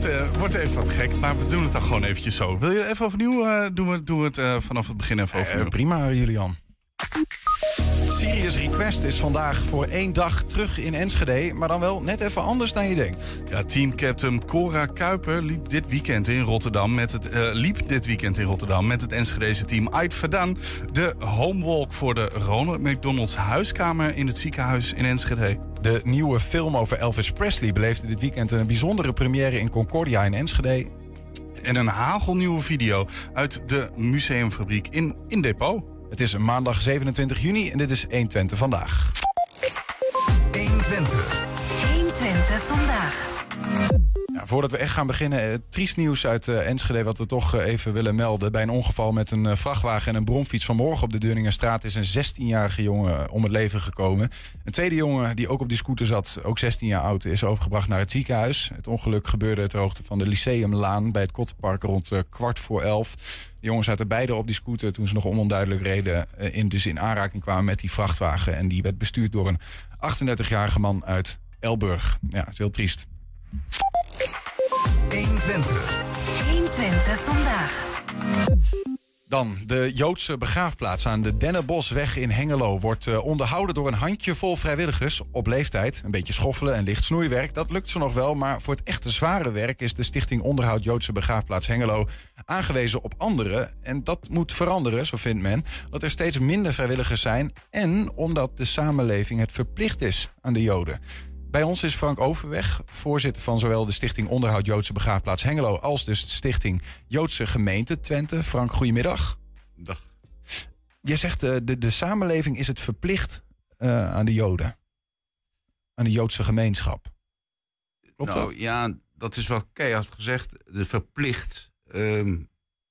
wordt, eh, wordt even wat gek, maar we doen het dan gewoon eventjes zo. Wil je even overnieuw? eh, doen, we, doen we het eh, vanaf het begin even overnieuw? prima, Julian. Serious Request is vandaag voor één dag terug in Enschede, maar dan wel net even anders dan je denkt. Ja, teamcaptain Cora Kuiper liep dit weekend in Rotterdam met het, eh, liep dit weekend in Rotterdam met het Enschedeze team Ait Verdaan de homewalk voor de Ronald McDonald's huiskamer in het ziekenhuis in Enschede. De nieuwe film over Elvis Presley beleefde dit weekend een bijzondere première in Concordia in Enschede. En een hagelnieuwe video uit de museumfabriek in, in Depot. Het is maandag 27 juni en dit is 120 vandaag. 120. 120 vandaag. Ja, voordat we echt gaan beginnen, eh, triest nieuws uit eh, Enschede... wat we toch eh, even willen melden. Bij een ongeval met een vrachtwagen en een bromfiets vanmorgen op de Deurningenstraat... is een 16-jarige jongen om het leven gekomen. Een tweede jongen die ook op die scooter zat, ook 16 jaar oud... is overgebracht naar het ziekenhuis. Het ongeluk gebeurde ter hoogte van de Lyceumlaan... bij het Kottenpark rond kwart voor elf. De jongens zaten beide op die scooter toen ze nog ononduidelijk reden... in, dus in aanraking kwamen met die vrachtwagen. En die werd bestuurd door een 38-jarige man uit Elburg. Ja, is heel triest. 120. 120 vandaag. Dan, de Joodse begraafplaats aan de Dennenbosweg in Hengelo wordt eh, onderhouden door een handjevol vrijwilligers op leeftijd. Een beetje schoffelen en licht snoeiwerk, dat lukt ze nog wel. Maar voor het echte zware werk is de Stichting Onderhoud Joodse Begraafplaats Hengelo aangewezen op anderen. En dat moet veranderen, zo vindt men, dat er steeds minder vrijwilligers zijn. En omdat de samenleving het verplicht is aan de Joden. Bij ons is Frank Overweg, voorzitter van zowel de Stichting Onderhoud Joodse Begraafplaats Hengelo als dus de Stichting Joodse Gemeente Twente. Frank, goedemiddag. Dag. Je zegt de, de, de samenleving is het verplicht eh, aan de Joden. Aan de Joodse gemeenschap. Klopt nou dat? ja, dat is wel keihard gezegd. De verplicht. Ehm,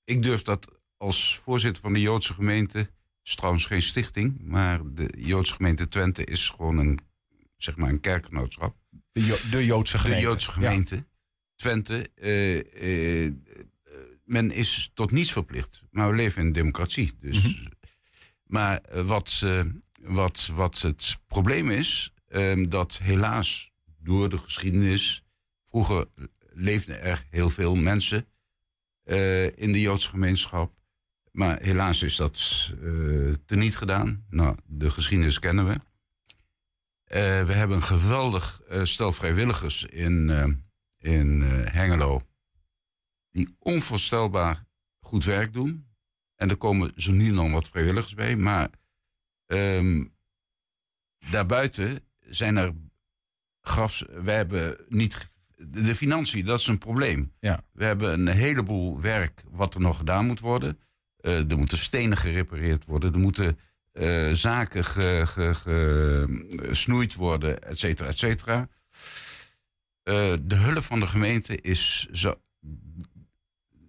ik durf dat als voorzitter van de Joodse gemeente. Is trouwens geen stichting, maar de Joodse gemeente Twente is gewoon een, zeg maar een kerkgenootschap. De, Jo- de Joodse gemeente. De Joodse gemeente Twente. eh, eh, men is tot niets verplicht. Maar we leven in een democratie. Dus, Mhm. Maar eh, wat, eh, wat, wat het probleem is, ehm, dat helaas door de geschiedenis. Vroeger leefden er heel veel mensen eh, in de Joodse gemeenschap. Maar helaas is dat eh teniet gedaan. Nou, de geschiedenis kennen we. Eh, we hebben een geweldig eh, stel vrijwilligers in, eh, in Hengelo. Die onvoorstelbaar goed werk doen. En er komen zo nu en dan wat vrijwilligers bij. Maar ehm, daarbuiten zijn er grafs. We hebben niet. De, financiën, dat is een probleem. Ja. We hebben een heleboel werk wat er nog gedaan moet worden. Er moeten stenen gerepareerd worden. Er moeten eh, zaken ge- ge- ge- gesnoeid worden, et cetera, et cetera. Eh, de hulp van de gemeente is. Zo,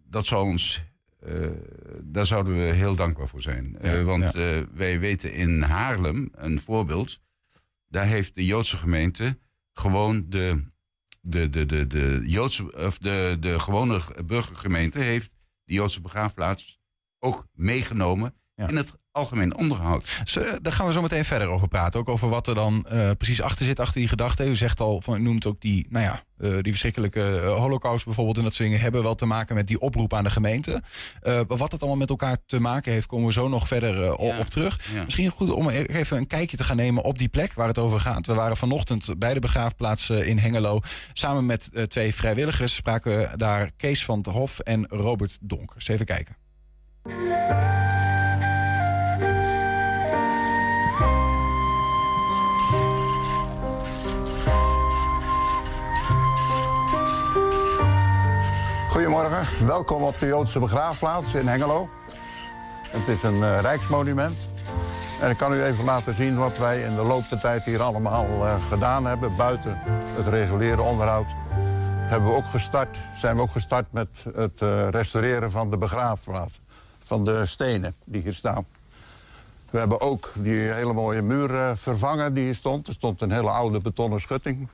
dat zou ons. eh, daar zouden we heel dankbaar voor zijn. Ja, want ja. wij weten in Haarlem, een voorbeeld. Daar heeft de Joodse gemeente gewoon de. De, de, de, de, Joodse, of de, de gewone burgergemeente heeft de Joodse begraafplaats ook meegenomen Ja. in het algemeen onderhoud. Eh, daar gaan we zo meteen verder over praten. Ook over wat er dan eh, precies achter zit, achter die gedachte. U zegt al, van, u noemt ook die, nou ja, eh, die verschrikkelijke holocaust bijvoorbeeld en dat soort dingen hebben wel te maken met die oproep aan de gemeente. Wat het allemaal met elkaar te maken heeft, komen we zo nog verder Ja. op terug. Ja. Misschien goed om e- even een kijkje te gaan nemen op die plek waar het over gaat. We waren vanochtend bij de begraafplaats in Hengelo. Samen met twee vrijwilligers spraken we daar Kees van der Hof en Robert Donkers. Even kijken. Goedemorgen, welkom op de Joodse begraafplaats in Hengelo. Het is een eh, rijksmonument. En ik kan u even laten zien wat wij in de loop der tijd hier allemaal eh, gedaan hebben. Buiten het reguliere onderhoud hebben we ook gestart, zijn we ook gestart met het eh, restaureren van de begraafplaats. Van de stenen die hier staan. We hebben ook die hele mooie muur vervangen die hier stond. Er stond een hele oude betonnen schutting.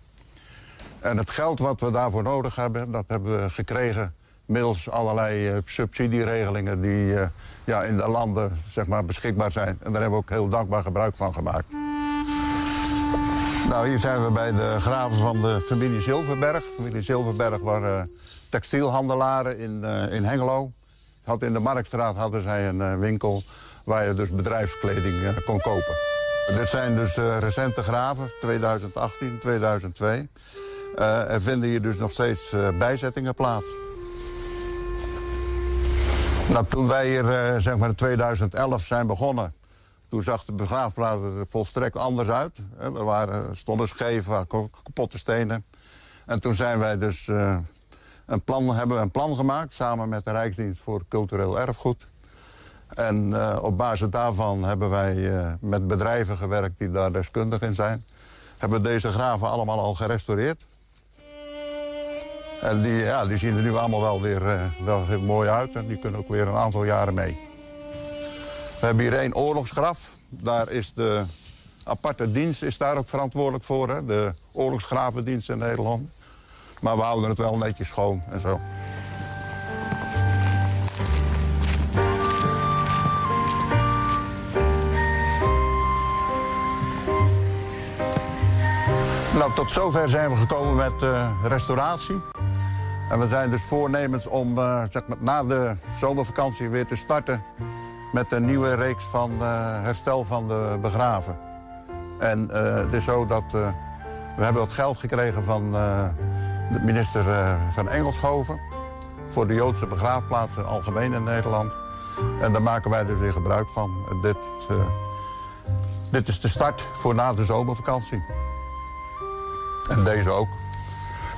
En het geld wat we daarvoor nodig hebben, dat hebben we gekregen middels allerlei eh, subsidieregelingen die eh, ja, in de landen zeg maar, beschikbaar zijn. En daar hebben we ook heel dankbaar gebruik van gemaakt. Nou, hier zijn we bij de graven van de familie Zilverberg. Familie Zilverberg waren textielhandelaren in, eh, in Hengelo. Had in de Marktstraat hadden zij een eh, winkel waar je dus bedrijfskleding eh, kon kopen. Dit zijn dus eh, recente graven, 2018, 2002. Eh, er vinden hier dus nog steeds eh, bijzettingen plaats. Nou, toen wij hier eh, zeg maar in 2011 zijn begonnen... toen zag de begraafplaats er volstrekt anders uit. Er waren, stonden ko- kapotte stenen. En toen zijn wij dus eh, een plan, hebben een plan gemaakt... samen met de Rijksdienst voor Cultureel Erfgoed. En eh, op basis daarvan hebben wij met bedrijven gewerkt... die daar deskundig in zijn. Hebben deze graven allemaal al gerestaureerd. En die, ja, die zien er nu allemaal wel weer eh, wel mooi uit. En die kunnen ook weer een aantal jaren mee. We hebben hier één oorlogsgraf. Daar is de aparte dienst is daar ook verantwoordelijk voor. Hè? De oorlogsgravendienst in Nederland. Maar we houden het wel netjes schoon en zo. Nou, tot zover zijn we gekomen met eh, restauratie. En we zijn dus voornemens om eh, zeg na de zomervakantie weer te starten... met een nieuwe reeks van eh, herstel van de begraven. En eh, het is zo dat we hebben wat geld gekregen van de minister van Engelshoven... voor de Joodse begraafplaatsen algemeen in Nederland. En daar maken wij dus weer gebruik van. Dit, dit is de start voor na de zomervakantie. En deze ook.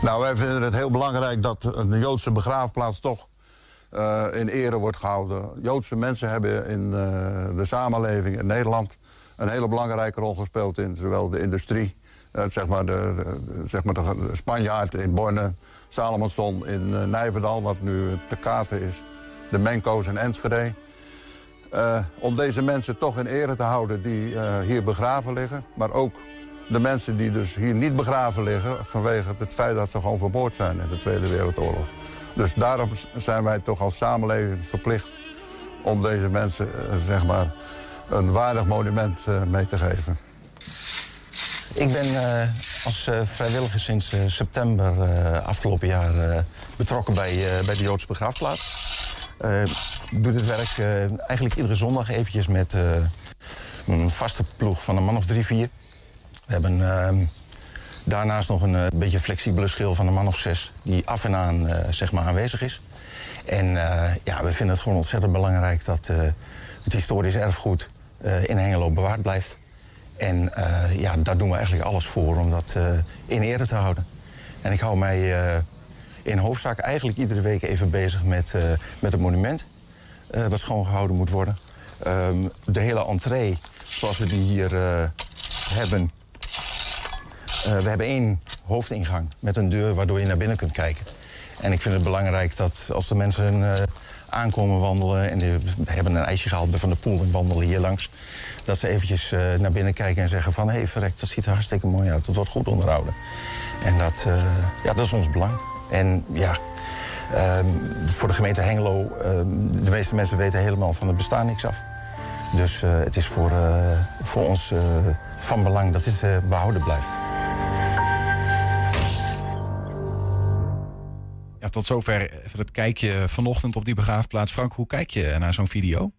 Nou, wij vinden het heel belangrijk dat een Joodse begraafplaats toch eh, in ere wordt gehouden. Joodse mensen hebben in eh, de samenleving in Nederland een hele belangrijke rol gespeeld in zowel de industrie, eh, zeg maar de, zeg maar de Spanjaard in Borne, Salomonson in Nijverdal, wat nu te Katen is, de Menko's in Enschede. Om deze mensen toch in ere te houden die hier begraven liggen. Maar ook de mensen die dus hier niet begraven liggen... vanwege het feit dat ze gewoon vermoord zijn in de Tweede Wereldoorlog. Dus daarom zijn wij toch als samenleving verplicht... om deze mensen eh, zeg maar, een waardig monument eh, mee te geven. Ik ben eh, als vrijwilliger sinds september afgelopen jaar betrokken bij, bij de Joodse begraafplaats. Ik doe dit werk eigenlijk iedere zondag eventjes met een vaste ploeg van een man of drie, vier. We hebben ehm, daarnaast nog een eh, beetje flexibele schil van een man of zes... die af en aan eh, zeg maar aanwezig is. En eh, ja, we vinden het gewoon ontzettend belangrijk dat het historisch erfgoed in Hengelo bewaard blijft. En ja, daar doen we eigenlijk alles voor om dat in ere te houden. En ik hou mij in hoofdzaak eigenlijk iedere week even bezig met, met het monument. wat schoongehouden moet worden. Ehm, de hele entree, zoals we die hier hebben. Eh, we hebben één hoofdingang met een deur waardoor je naar binnen kunt kijken. En ik vind het belangrijk dat als de mensen eh, aankomen wandelen... en die hebben een ijsje gehaald bij Van de Poel en wandelen hier langs... dat ze eventjes eh, naar binnen kijken en zeggen van... hé, hey, verrek, dat ziet er hartstikke mooi uit. Dat wordt goed onderhouden. En dat, ja, dat is ons belang. En ja, ehm, voor de gemeente Hengelo... ehm, de meeste mensen weten helemaal van het bestaan niks af. Dus het is voor, voor ons van belang dat dit eh, behouden blijft. Tot zover even het kijkje vanochtend op die begraafplaats. Frank, hoe kijk je naar zo'n video?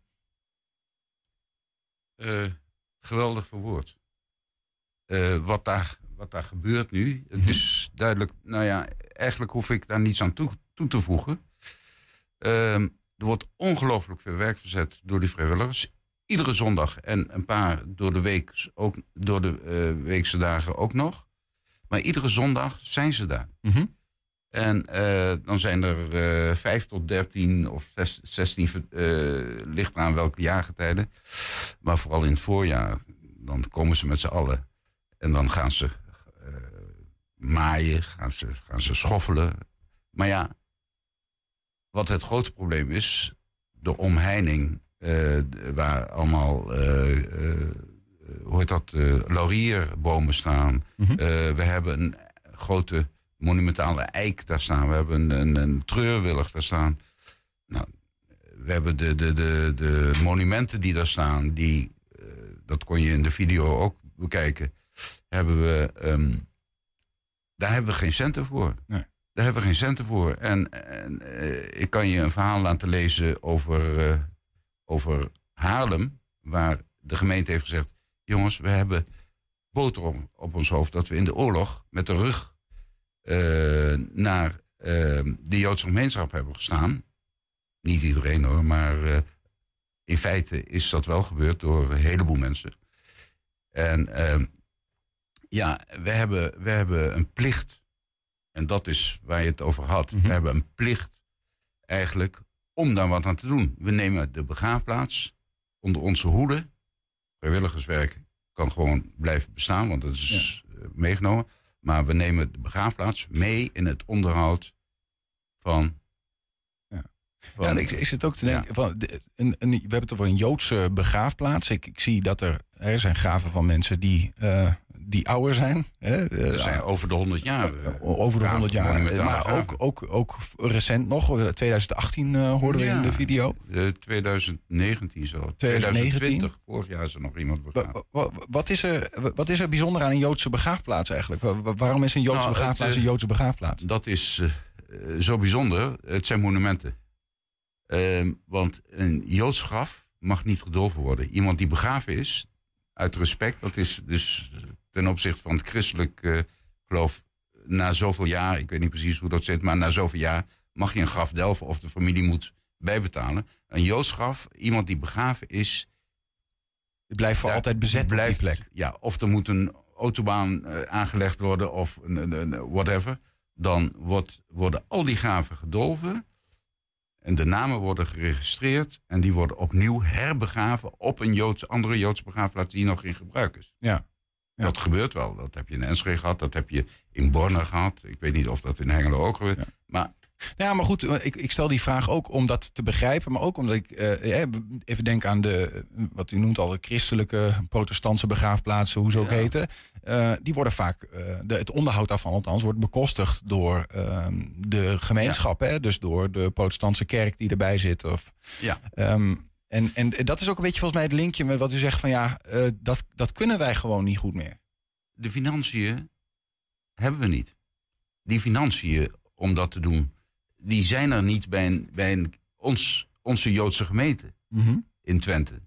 Eh, geweldig verwoord. Eh, wat, daar, wat daar gebeurt nu, het is duidelijk, nou ja, eigenlijk hoef ik daar niets aan toe, toe te voegen. Ehm, er wordt ongelooflijk veel werk verzet door die vrijwilligers. Iedere zondag en een paar door de, week, ook, door de eh, weekse dagen ook nog. Maar iedere zondag zijn ze daar. Mhm. En eh, dan zijn er eh 5 tot 13 of zes- 16, eh ligt aan welke jaargetijden. Maar vooral in het voorjaar, dan komen ze met z'n allen. En dan gaan ze maaien, gaan ze, gaan ze schoffelen. Maar ja, wat het grote probleem is, de omheining, waar allemaal, hoe heet dat, laurierbomen staan. Mhm. We hebben een grote monumentale eik daar staan. We hebben een, een, een treurwillig daar staan. Nou, we hebben de, de, de, de monumenten die daar staan, die, eh, dat kon je in de video ook bekijken. Hebben we, ehm, daar hebben we geen centen voor. Nee. Daar hebben we geen centen voor. En, en eh, ik kan je een verhaal laten lezen over, eh, over Haarlem, waar de gemeente heeft gezegd: jongens, we hebben boter op, op ons hoofd dat we in de oorlog met de rug naar eh, de Joodse gemeenschap hebben gestaan. Niet iedereen hoor, maar eh, in feite is dat wel gebeurd door een heleboel mensen. En eh, ja, we hebben, we hebben een plicht. En dat is waar je het over had. Mhm. We hebben een plicht eigenlijk om daar wat aan te doen. We nemen de begraafplaats onder onze hoede. Vrijwilligerswerk kan gewoon blijven bestaan, want dat is eh, meegenomen. Maar we nemen de begraafplaats mee in het onderhoud van. Ja. van- Ja, ik, ik zit ook te denken, Ja. van, een, we hebben het over een Joodse begraafplaats. Ik, ik zie dat er, er zijn graven van mensen die, eh, die ouder zijn. Hè, eh, zijn over de 100 jaar. eh, over de graven, 100 jaar. Maar ook, ook, ook recent nog, eh, 2018 eh, hoorden we in de video. Eh, 2019 zo. 2020, vorig jaar is er nog iemand begraven. wa- wa- Wat is, er, wat is er bijzonder aan een Joodse begraafplaats eigenlijk? Wa- wa- Waarom is een Joodse Nou, begraafplaats eh, een Joodse begraafplaats? Dat is eh, eh, zo bijzonder. Het zijn monumenten. Ehm, want een Joods graf mag niet gedolven worden. Iemand die begraven is, uit respect, dat is dus ten opzichte van het christelijk eh, geloof, na zoveel jaar, ik weet niet precies hoe dat zit, maar na zoveel jaar mag je een graf delven of de familie moet bijbetalen. Een Joods graf, iemand die begraven is, Het blijft voor daar altijd bezet die blijft- plek. Ja, of er moet een autobaan eh, aangelegd worden of een whatever. Dan wordt, worden al die graven gedolven. En de namen worden geregistreerd. En die worden opnieuw herbegraven op een Joodse, andere Joodse begraafplaats die nog in gebruik is. Ja. Ja. Dat gebeurt wel. Dat heb je in Enschede gehad. Dat heb je in Borne gehad. Ik weet niet of dat in Hengelo ook gebeurt. Maar Ja, maar goed, ik, ik stel die vraag ook om dat te begrijpen. Maar ook omdat ik eh, eh, even denk aan de, wat u noemt al, de christelijke, protestantse begraafplaatsen, hoe ze ook Ja. heten. Eh, die worden vaak, eh, de, het onderhoud daarvan althans, wordt bekostigd door ehm, de gemeenschap. Hè? Dus door de protestantse kerk die erbij zit. Of, ja, Ehm, en, en dat is ook een beetje volgens mij het linkje met wat u zegt van ja, eh, dat, dat kunnen wij gewoon niet goed meer. de financiën hebben we niet. Die financiën om dat te doen, die zijn er niet bij, een, bij een, ons, onze Joodse gemeente in Twente.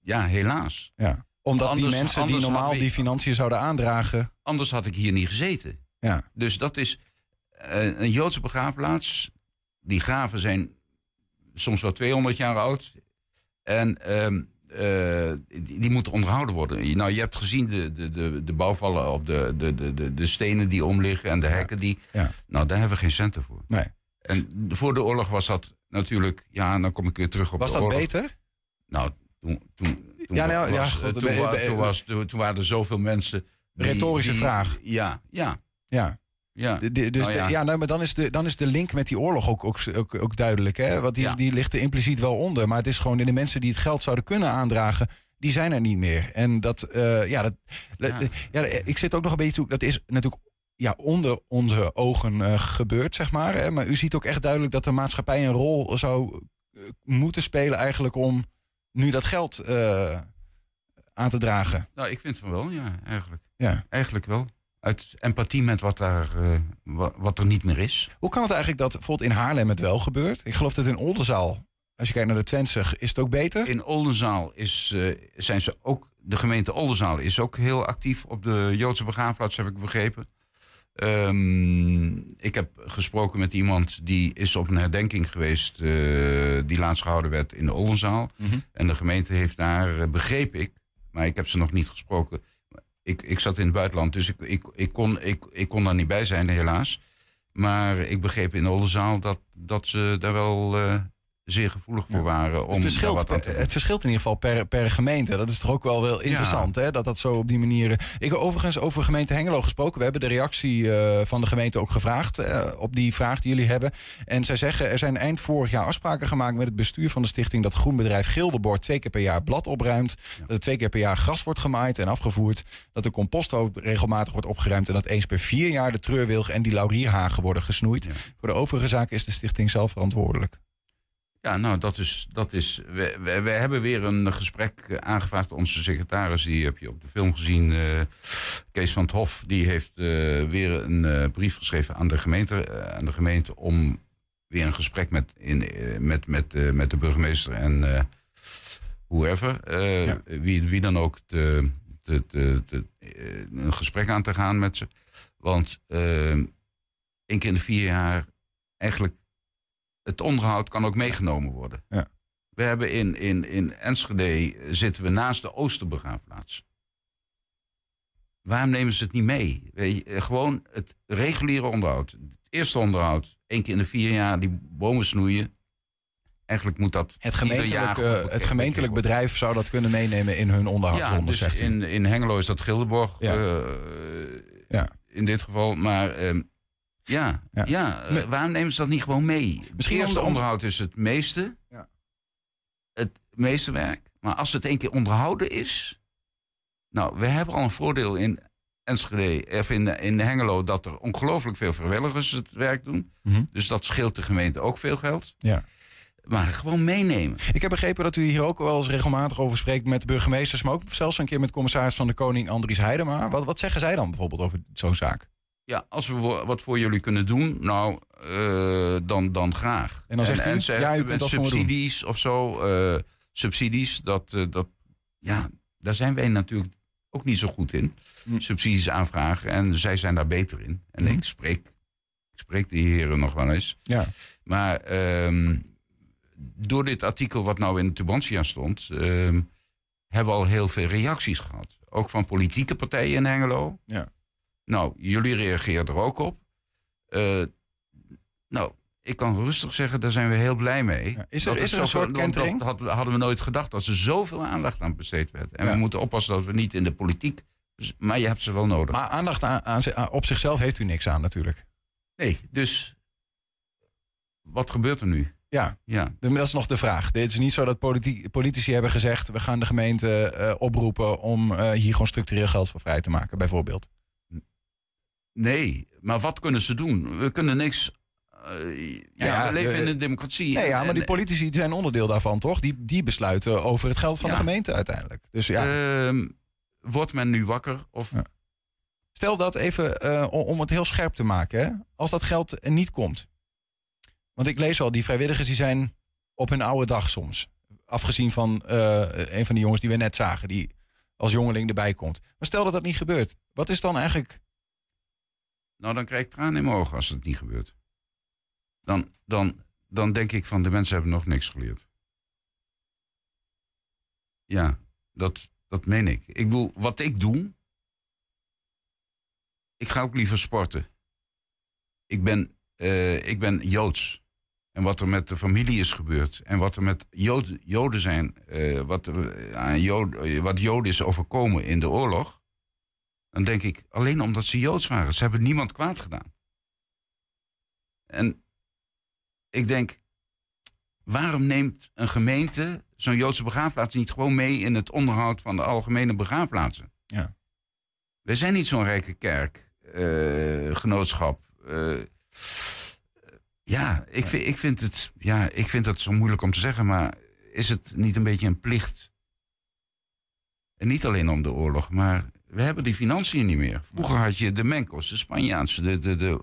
Ja, helaas. Ja. Omdat Anders- die mensen die normaal die financiën zouden aandragen. Anders had ik hier niet gezeten. Ja. Dus dat is eh, een Joodse begraafplaats. Die graven zijn soms wel 200 jaar oud. En ehm, eh, die, die moeten onderhouden worden. Nou, je hebt gezien de, de, de, de bouwvallen op de, de, de, de, de stenen die omliggen en de hekken die. Ja. Nou, daar hebben we geen centen voor. Nee. En voor de oorlog was dat natuurlijk. Ja, dan kom ik weer terug op Was de dat beter? Nou, toen, toen, toen, Ja, nou, was, ja, eh, toen, was, toen, toen waren er zoveel mensen. die- Retorische die- vraag. Ja, ja, Ja. Ja. De- de- dus de- ja. nou, maar dan is, de, dan is de link met die oorlog ook, ook, ook, ook duidelijk. Hè? Want die, Ja. die ligt er impliciet wel onder. Maar het is gewoon de mensen die het geld zouden kunnen aandragen. Die zijn er niet meer. En dat, eh, ja, dat, Ja. ja, ik zit ook nog een beetje toe. Dat is natuurlijk ja, onder onze ogen eh, gebeurd, zeg maar. Hè? Maar u ziet ook echt duidelijk dat de maatschappij een rol zou eh, moeten spelen, eigenlijk om nu dat geld aan te dragen. Nou, ik vind van wel, ja, eigenlijk. Ja. Eigenlijk wel. Uit empathie met wat, daar, eh, wa- wat er niet meer is. Hoe kan het eigenlijk dat bijvoorbeeld in Haarlem het wel gebeurt? Ik geloof dat in Oldenzaal, als je kijkt naar de Twentse, is het ook beter? In Oldenzaal is, eh, zijn ze ook, de gemeente Oldenzaal is ook heel actief op de Joodse begraafplaats, heb ik begrepen. Ehm, ik heb gesproken met iemand die is op een herdenking geweest, eh, die laatst gehouden werd in Oldenzaal. Mhm. En de gemeente heeft daar, begreep ik, maar ik heb ze nog niet gesproken. Ik, ik zat in het buitenland, dus ik, ik, ik, kon, ik, ik kon daar niet bij zijn, helaas. Maar ik begreep in Oldenzaal dat, dat ze daar wel eh, zeer gevoelig voor waren. Om Het verschilt, wat aan te het verschilt in ieder geval per, per gemeente. Dat is toch ook wel wel interessant, hè? Dat dat zo op die manier... Ik heb overigens over gemeente Hengelo gesproken. We hebben de reactie eh, van de gemeente ook gevraagd... eh, op die vraag die jullie hebben. En zij zeggen, er zijn eind vorig jaar afspraken gemaakt... met het bestuur van de stichting... dat groenbedrijf Gildebord twee keer per jaar blad opruimt. Dat er twee keer per jaar gras wordt gemaaid en afgevoerd. Dat de composthoop regelmatig wordt opgeruimd... en dat eens per vier jaar de treurwilg en die laurierhagen worden gesnoeid. Ja. Voor de overige zaken is de stichting zelf verantwoordelijk. Ja, nou, dat is. Dat is we, we, we hebben weer een gesprek aangevraagd. Onze secretaris, die heb je op de film gezien. eh, Kees van het Hof, die heeft eh, weer een eh, brief geschreven aan de gemeente. aan de gemeente om weer een gesprek met, in, met, met, met de burgemeester en whoever. Ja. wie, wie dan ook te, te, te, te, een gesprek aan te gaan met ze. Want één keer in de vier jaar eigenlijk het onderhoud kan ook meegenomen worden. Ja. We hebben in, in, in Enschede eh, zitten we naast de Oosterbegraafplaats. Waarom nemen ze het niet mee? Weet je, eh, gewoon het reguliere onderhoud. Het eerste onderhoud, één keer in de vier jaar die bomen snoeien. Eigenlijk moet dat Het gemeentelijk, jaar het gemeentelijk bedrijf zou dat kunnen meenemen in hun Ja, onderhoudsronde, dus in, in Hengelo is dat Gildeborg. Ja. eh, Ja. In dit geval. Maar ehm, ja, Ja. ja. eh, waarom nemen ze dat niet gewoon mee? Misschien eerste de on- onderhoud is het meeste. Ja. Het meeste werk. Maar als het één keer onderhouden is. Nou, we hebben al een voordeel in Enschede, of in, in Hengelo, dat er ongelooflijk veel vrijwilligers het werk doen. Mhm. Dus dat scheelt de gemeente ook veel geld. Ja. Maar gewoon meenemen. Ik heb begrepen dat u hier ook wel eens regelmatig over spreekt met de burgemeesters, maar ook zelfs een keer met commissaris van de Koning Andries Heidema. Wat, wat zeggen zij dan bijvoorbeeld over zo'n zaak? Ja, als we wat voor jullie kunnen doen, nou, eh, dan, dan graag. En dan zegt u, ze- ja, u subsidies of zo, eh, subsidies, dat, eh, dat, ja, daar zijn wij natuurlijk ook niet zo goed in. Hm. Subsidies aanvragen en zij zijn daar beter in. En Hm. ik spreek, ik spreek die heren nog wel eens. Ja. Maar ehm, door dit artikel wat nou in de Tubantia stond, ehm, hebben we al heel veel reacties gehad. Ook van politieke partijen in Hengelo. Ja. Nou, jullie reageerden er ook op. Eh, nou, ik kan rustig zeggen, daar zijn we heel blij mee. Ja. Is er- Dat is er een soort kentering? Dat hadden we- nooit gedacht, dat er zoveel aandacht aan besteed werd. En Ja. we moeten oppassen dat we niet in de politiek... Maar je hebt ze wel nodig. Maar aandacht aan, op zichzelf heeft u niks aan natuurlijk. nee, dus... Wat gebeurt er nu? Ja, Ja, dat is nog de vraag. Dit is niet zo dat politi- politici hebben gezegd... we gaan de gemeente eh, oproepen om eh, hier gewoon structureel geld voor vrij te maken, bijvoorbeeld. Nee, maar wat kunnen ze doen? We kunnen niks. eh, ja, ja, we leven de- in een democratie. Nee, ja, maar die politici zijn onderdeel daarvan, toch? Die, die besluiten over het geld van Ja. de gemeente uiteindelijk. Dus ja, ehm, wordt men nu wakker? Of, Ja. stel dat even eh, om- het heel scherp te maken. Hè? Als dat geld niet komt. Want ik lees al, die vrijwilligers die zijn op hun oude dag soms. Afgezien van eh, een van die jongens die we net zagen, die als jongeling erbij komt. Maar stel dat dat niet gebeurt. Wat is dan eigenlijk... Nou, dan krijg ik tranen in mijn ogen als het niet gebeurt. Dan, dan, dan denk ik van de mensen hebben nog niks geleerd. Ja, dat, dat meen ik. Ik bedoel, wat ik doe. Ik ga ook liever sporten. Ik ben, eh, ik ben joods. En wat er met de familie is gebeurd. En wat er met Joden, Joden zijn. eh, wat, Joden, wat Joden is overkomen in de oorlog. Dan denk ik, alleen omdat ze Joods waren. Ze hebben niemand kwaad gedaan. En ik denk, waarom neemt een gemeente zo'n Joodse begraafplaats niet gewoon mee in het onderhoud van de algemene begraafplaatsen? Ja. Wij zijn niet zo'n rijke kerk, eh, genootschap. eh, ja, ik, vind, ik, vind het, ja, ik vind het zo moeilijk om te zeggen, maar is het niet een beetje een plicht? En niet alleen om de oorlog, maar we hebben die financiën niet meer. Vroeger had je de Menkos, de Spanjaanse, de, de, de,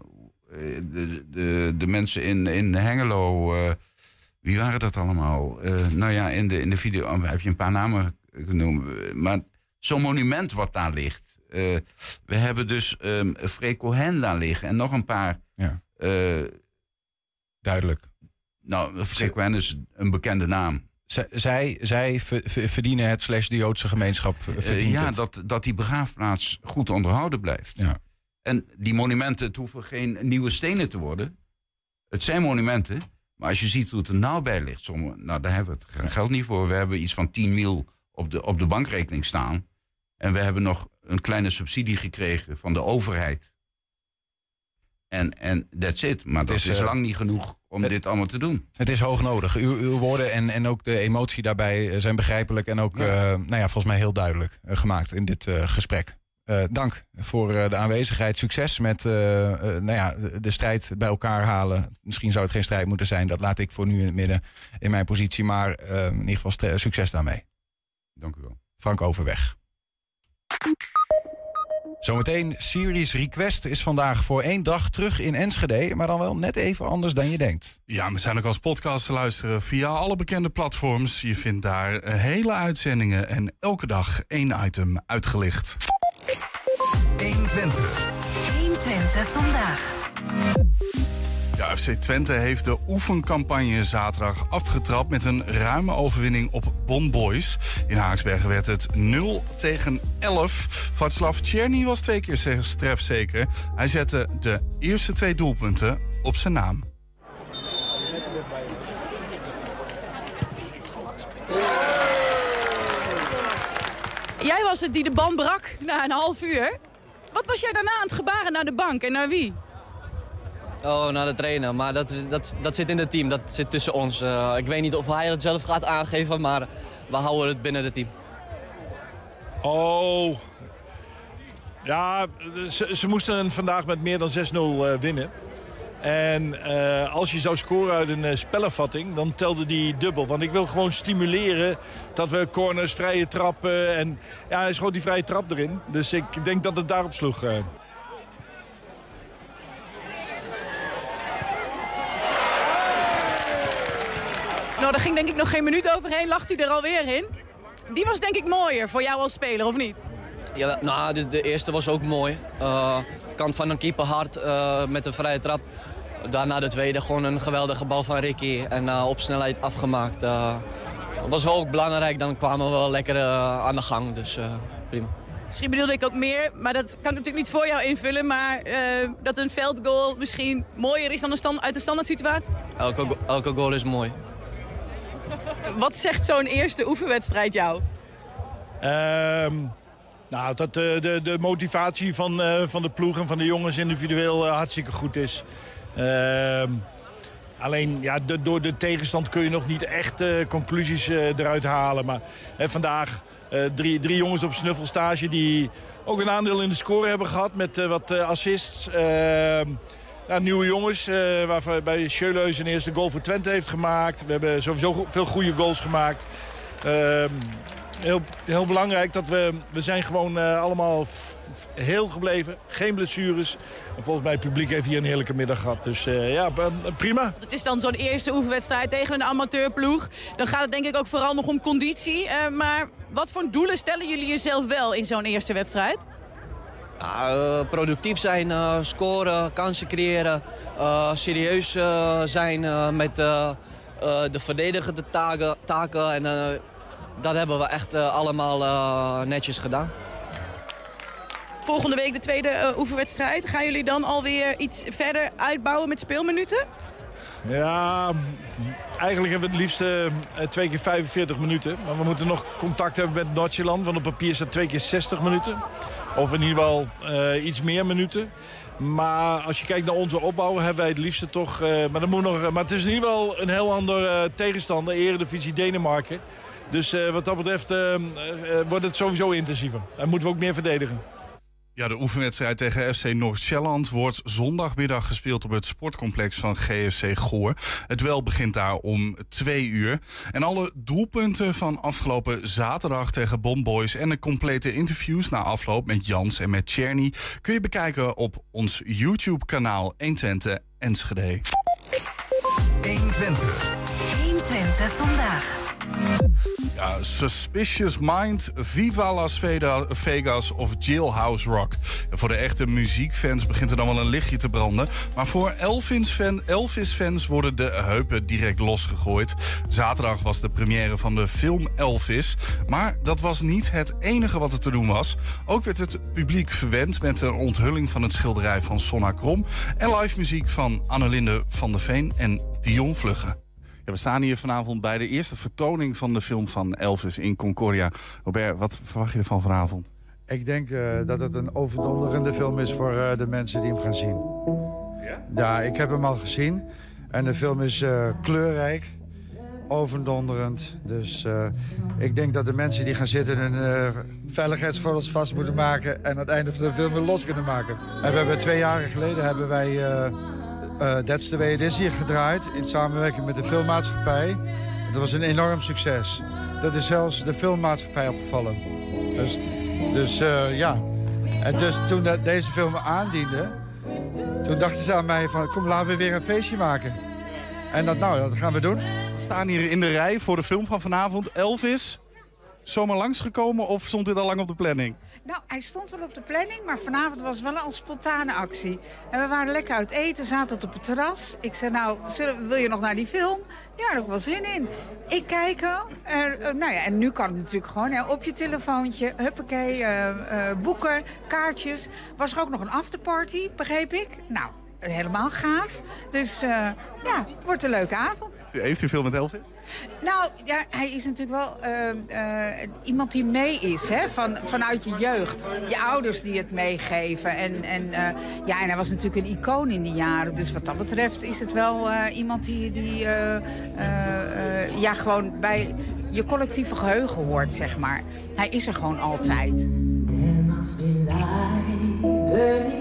eh, de, de, de mensen in, in Hengelo. eh, wie waren dat allemaal? Eh, nou ja, in de, in de video oh, heb je een paar namen genoemd. Maar zo'n monument wat daar ligt. We hebben dus um, Freek Hen daar liggen en nog een paar. Ja. Duidelijk. nou, Freek Hen is een bekende naam. Zij, zij ver- ver- verdienen het slash de Joodse gemeenschap verdient ja, het. dat, dat die begraafplaats goed onderhouden blijft. Ja. En die monumenten, het hoeven geen nieuwe stenen te worden. Het zijn monumenten, maar als je ziet hoe het er nou bij ligt, sommige, nou, daar hebben we het ge- geld niet voor. We hebben iets van 10 mil op de, op de bankrekening staan. En we hebben nog een kleine subsidie gekregen van de overheid. En, en that's it. Maar dat is, is, eh, lang niet genoeg om dit allemaal te doen. Het is hoog nodig. Uw, uw woorden en, en ook de emotie daarbij eh, zijn begrijpelijk en ook Ja. eh, nou ja, volgens mij heel duidelijk eh, gemaakt in dit gesprek. Dank voor de aanwezigheid. Succes met nou ja, de, strijd bij elkaar halen. Misschien zou het geen strijd moeten zijn. Dat laat ik voor nu in het midden in mijn positie. Maar in ieder geval succes daarmee. Dank u wel. Frank Overweg. Zometeen Series Request is vandaag voor één dag terug in Enschede. Maar dan wel net even anders dan je denkt. Ja, we zijn ook als podcast te luisteren via alle bekende platforms. Je vindt daar eh, hele uitzendingen en elke dag één item uitgelicht. 120 vandaag. Ja, FC Twente heeft de oefencampagne zaterdag afgetrapt met een ruime overwinning op Bon Boys. In Haaksbergen werd het 0 tegen 11. Václav Tjerny was twee keer ze- strefzeker. Hij zette de eerste twee doelpunten op zijn naam. Jij was het die de band brak na een half uur. Wat was jij daarna aan het gebaren naar de bank en naar wie? Oh, naar de trainer. Maar dat, is, dat, dat zit in het team. Dat zit tussen ons. Eh, ik weet niet of hij het zelf gaat aangeven, maar we houden het binnen het team. Oh. Ja, ze, moesten vandaag met meer dan 6-0 eh, winnen. En eh, als je zou scoren uit een eh, spelervatting, dan telde die dubbel. Want ik wil gewoon stimuleren dat we corners, vrije trappen... en ja, is gewoon die vrije trap erin. Dus ik denk dat het daarop sloeg. eh. Nou, daar ging denk ik nog geen minuut overheen, lag hij er alweer in. Die was denk ik mooier voor jou als speler, of niet? Ja, nou, de, de eerste was ook mooi. Eh, kant van een keeper hard eh, met een vrije trap. Daarna de tweede gewoon een geweldige bal van Ricky en eh, op snelheid afgemaakt. Dat was wel ook belangrijk, dan kwamen we wel lekker aan de gang. Dus prima. Misschien bedoelde ik ook meer, maar dat kan ik natuurlijk niet voor jou invullen. Maar dat een veldgoal misschien mooier is dan een stand, uit de standaard situatie. Elke, elke goal is mooi. Wat zegt zo'n eerste oefenwedstrijd jou? Ehm, nou, dat de, de, de motivatie van, eh, van de ploeg en van de jongens individueel eh, hartstikke goed is. Ehm, alleen ja, door de tegenstand kun je nog niet echt eh, conclusies eh, eruit halen. Maar vandaag eh, drie, drie jongens op snuffelstage die ook een aandeel in de score hebben gehad met eh, wat eh, assists. Nieuwe jongens, eh waarvan bij Scheuleus een eerste goal voor Twente heeft gemaakt. We hebben sowieso veel goede goals gemaakt. Ehm, heel, heel belangrijk dat we... We zijn gewoon eh, allemaal heel gebleven. Geen blessures. En volgens mij het publiek heeft hier een heerlijke middag gehad. Dus eh, ja, prima. Het is dan zo'n eerste oefenwedstrijd tegen een amateurploeg. Dan gaat het denk ik ook vooral nog om conditie. Eh, maar wat voor doelen stellen jullie jezelf wel in zo'n eerste wedstrijd? Ja, eh, productief zijn, eh, scoren, kansen creëren, eh, serieus eh, zijn eh, met de verdedigende taken. taken en eh, dat hebben we echt allemaal eh, netjes gedaan. Volgende week de tweede eh, oefenwedstrijd. Gaan jullie dan alweer iets verder uitbouwen met speelminuten? Ja, eigenlijk hebben we het liefst twee keer 45 minuten. Maar we moeten nog contact hebben met Noordjylland. Want op papier staat twee keer 60 minuten. Of in ieder geval eh, iets meer minuten. Maar als je kijkt naar onze opbouw, hebben wij het liefste toch... eh, maar, dat moet nog, maar het is in ieder geval een heel ander eh, tegenstander. Eredivisie Denemarken. Dus wat dat betreft eh, eh, wordt het sowieso intensiever. En moeten we ook meer verdedigen. Ja, de oefenwedstrijd tegen FC Noord-Sjælland wordt zondagmiddag gespeeld op het sportcomplex van GFC Goor. Het wel begint daar om twee uur. En alle doelpunten van afgelopen zaterdag tegen Bomboys en de complete interviews na afloop met Jans en met Cherny kun je bekijken op ons YouTube-kanaal 120 Enschede. 120 vandaag. Ja, Suspicious Mind, Viva Las Vegas of Jailhouse Rock. En voor de echte muziekfans begint er dan wel een lichtje te branden. Maar voor Elvis-fan- Elvis-fans worden de heupen direct losgegooid. Zaterdag was de première van de film Elvis. Maar dat was niet het enige wat er te doen was. Ook werd het publiek verwend met een onthulling van het schilderij van Sonna Krom... en live muziek van Annelinde van der Veen en Dion Vlugge. Ja, we staan hier vanavond bij de eerste vertoning van de film van Elvis in Concordia. Robert, wat verwacht je ervan vanavond? Ik denk eh, dat het een overdonderende film is voor eh, de mensen die hem gaan zien. Ja? Ja, ik heb hem al gezien. En de film is eh, kleurrijk, overdonderend. Dus eh, ik denk dat de mensen die gaan zitten hun eh veiligheidsgordels vast moeten maken... en aan het einde van de film weer los kunnen maken. En we hebben twee jaren geleden hebben wij That's the Way It Is hier gedraaid... in samenwerking met de filmmaatschappij. Dat was een enorm succes. Dat is zelfs de filmmaatschappij opgevallen. Dus, dus eh, ja. En dus toen dat deze film aandiende... toen dachten ze aan mij van... kom, laten we weer een feestje maken. En dat, nou, dat gaan we doen. We staan hier in de rij voor de film van vanavond. Elvis, zomaar langsgekomen of stond dit al lang op de planning? Nou, hij stond wel op de planning, maar vanavond was wel een spontane actie. En we waren lekker uit eten, zaten op het terras. Ik zei, nou, zullen, wil je nog naar die film? Ja, daar ik wel zin in. Ik kijken. Er, eh, nou ja, en nu kan het natuurlijk gewoon hè, op je telefoontje. Huppakee, eh, eh, boeken, kaartjes. Was er ook nog een afterparty, begreep ik? Nou, helemaal gaaf. Dus eh, ja, wordt een leuke avond. Heeft u veel met Elvis? Nou, ja, hij is natuurlijk wel eh, eh, iemand die mee is, hè? Van, vanuit je jeugd. Je ouders die het meegeven. En, en, eh, ja, en hij was natuurlijk een icoon in die jaren. Dus wat dat betreft is het wel eh, iemand die, die eh, eh, eh, ja, gewoon bij je collectieve geheugen hoort, zeg maar. Hij is er gewoon altijd. brighter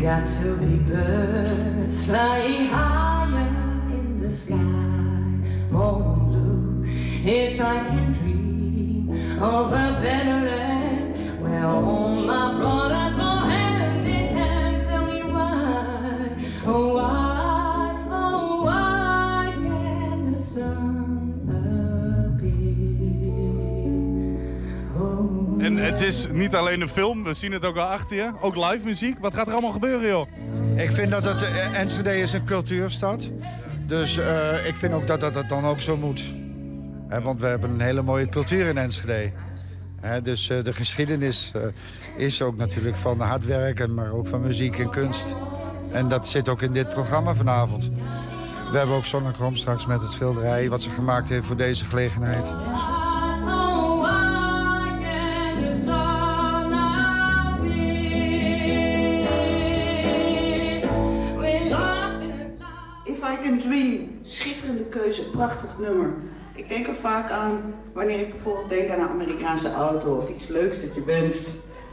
Got to be birds flying higher in the sky, more blue. If I can dream of a better land where all my brothers het is niet alleen een film, we zien het ook al achter je. Ook live muziek. Wat gaat er allemaal gebeuren, joh? Ik vind dat het, eh, Enschede is een cultuurstad. Dus eh, ik vind ook dat dat het dan ook zo moet. Want we hebben een hele mooie cultuur in Enschede. Dus eh, de geschiedenis is ook natuurlijk van hard werken, maar ook van muziek en kunst. En dat zit ook in dit programma vanavond. We hebben ook Zonnekrom straks met het schilderij... wat ze gemaakt heeft voor deze gelegenheid. Schitterende keuze, prachtig nummer. Ik denk er vaak aan wanneer ik bijvoorbeeld denk aan een Amerikaanse auto of iets leuks dat je wenst.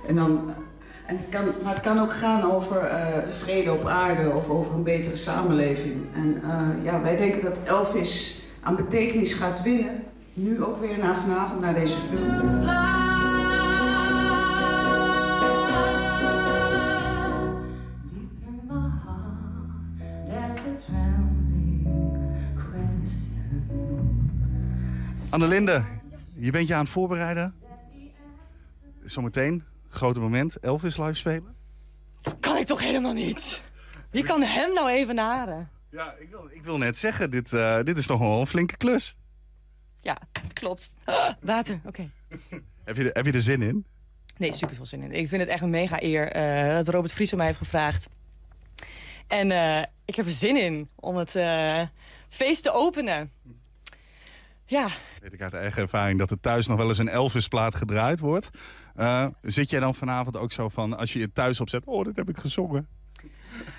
En dan, en het kan, maar het kan ook gaan over eh, vrede op aarde of over een betere samenleving. En eh, ja, wij denken dat Elvis aan betekenis gaat winnen. Nu ook weer na vanavond naar deze film. Annelinde, je bent je aan het voorbereiden. Zometeen, grote moment, Elvis live spelen. Kan ik toch helemaal niet? Wie kan hem nou even naren? Ja, ik wil, ik wil net zeggen, dit, eh, dit is toch wel een flinke klus. Ja, klopt. Water, oké. Heb je, er- heb je er zin in? Nee, super veel zin in. Ik vind het echt een mega eer eh, dat Robert Vries om mij heeft gevraagd. En eh, ik heb er zin in om het feest te openen. Ja, Weet ik uit eigen ervaring dat er thuis nog wel eens een Elvis-plaat gedraaid wordt. Eh, zit jij dan vanavond ook zo van, als je je thuis opzet... oh, dit heb ik gezongen.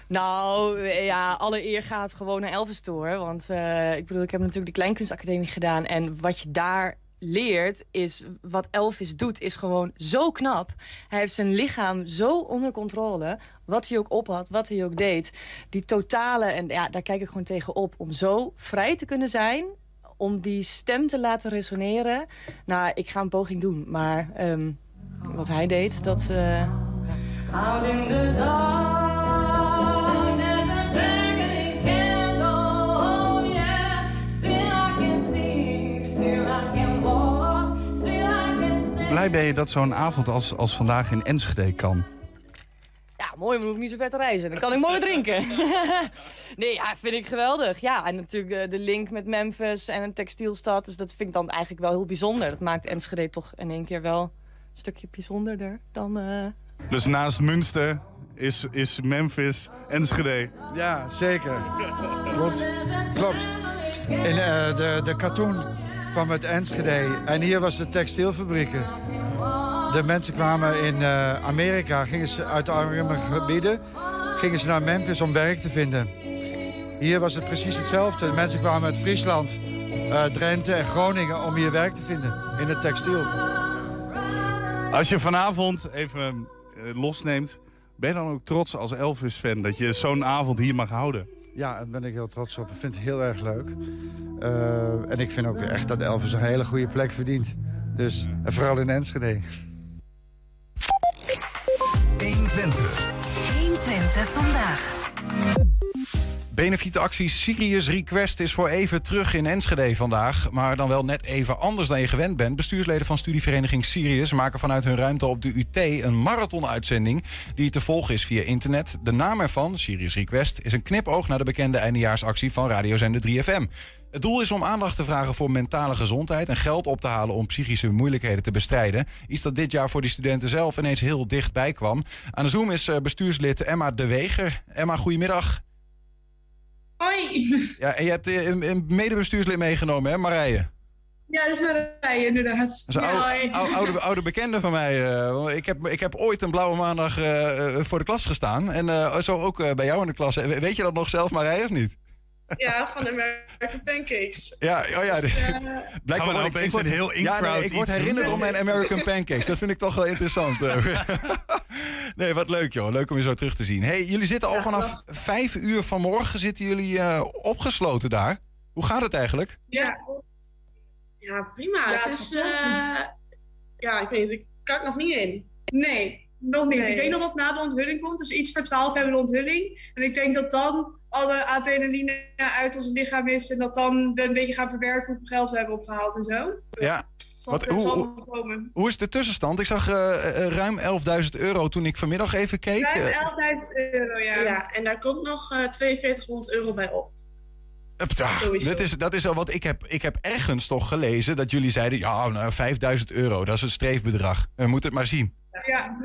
nou ja, alle eer gaat gewoon naar Elvis toe. Want eh, ik bedoel, ik heb natuurlijk de Kleinkunstacademie gedaan. En wat je daar leert, is wat Elvis doet, is gewoon zo knap. Hij heeft zijn lichaam zo onder controle. Wat hij ook op had, wat hij ook deed. Die totale, en ja, daar kijk ik gewoon tegen op. Om zo vrij te kunnen zijn, om die stem te laten resoneren. Nou, ik ga een poging doen, maar ehm, wat hij deed, dat... Eh, Blij ben je dat zo'n avond als, als vandaag in Enschede kan? Ja, mooi, maar dan hoef ik niet zo ver te reizen. Dan kan ik mooi drinken. nee, ja, vind ik geweldig. Ja, en natuurlijk de, de link met Memphis en een textielstad. Dus dat vind ik dan eigenlijk wel heel bijzonder. Dat maakt Enschede toch in één keer wel een stukje bijzonderder dan... eh, Dus naast Münster is, is Memphis Enschede. Ja, zeker. Klopt. Klopt. In eh, de, de katoen kwam uit Enschede en hier was de textielfabrieken. De mensen kwamen in eh, Amerika, gingen ze uit de arme gebieden, gingen ze naar Memphis om werk te vinden. Hier was het precies hetzelfde. De mensen kwamen uit Friesland, eh, Drenthe en Groningen om hier werk te vinden in het textiel. Als je vanavond even eh, losneemt, ben je dan ook trots als Elvis-fan dat je zo'n avond hier mag houden? Ja, daar ben ik heel trots op. Ik vind het heel erg leuk. En ik vind ook echt dat Elvis een hele goede plek verdient. Dus, en vooral in Enschede. 120. 120 vandaag. Benefietactie Sirius Request is voor even terug in Enschede vandaag. Maar dan wel net even anders dan je gewend bent. Bestuursleden van studievereniging Sirius maken vanuit hun ruimte op de UT een marathonuitzending die te volgen is via internet. De naam ervan, Sirius Request, is een knipoog naar de bekende eindejaarsactie van radiozender 3FM. Het doel is om aandacht te vragen voor mentale gezondheid en geld op te halen om psychische moeilijkheden te bestrijden. Iets dat dit jaar voor die studenten zelf ineens heel dichtbij kwam. Aan de Zoom is eh, bestuurslid Emma De Weger. Emma, goedemiddag. Hoi. Ja, en je hebt eh, een, een medebestuurslid meegenomen, hè, Marije? Ja, dat is Marije, inderdaad. Dat is een oude, oude, oude, oude bekende van mij. eh, ik, heb, ik heb ooit een blauwe maandag eh, voor de klas gestaan. En zo ook bij jou in de klas. Weet je dat nog zelf, Marije, of niet? Ja, van American Pancakes. Ja, oh ja. Dus, eh, Blijkbaar Gaan we nou word ik- opeens een heel Ja, nee, in-crowd ik word herinnerd om mijn American Pancakes. Dat vind ik toch wel interessant. eh. nee, wat leuk joh. Leuk om je zo terug te zien. Hey, jullie zitten al vanaf vijf uur vanmorgen zitten jullie eh, opgesloten daar. Hoe gaat het eigenlijk? ja. ja, prima. Ja, het het is, eh, ja, ik weet niet, ik kan er nog niet in. Nee, nog niet. Nee. Ik denk dat dat na de onthulling komt. Dus iets voor 12 hebben we de onthulling. En ik denk dat dan alle adrenaline uit ons lichaam is. En dat dan we een beetje gaan verwerken hoeveel geld we hebben opgehaald en zo. Ja. Wat, hoe, hoe, is de tussenstand? Ik zag eh, eh, ruim 11.000 euro toen ik vanmiddag even keek. Ruim Eh, 11.000 euro, ja. Ja, en daar komt nog eh 4200 euro bij op. Dat is, dat is al wat ik heb, ik heb ergens toch gelezen dat jullie zeiden: ja, nou, 5000 euro, dat is een streefbedrag. We moeten het maar zien. Ja,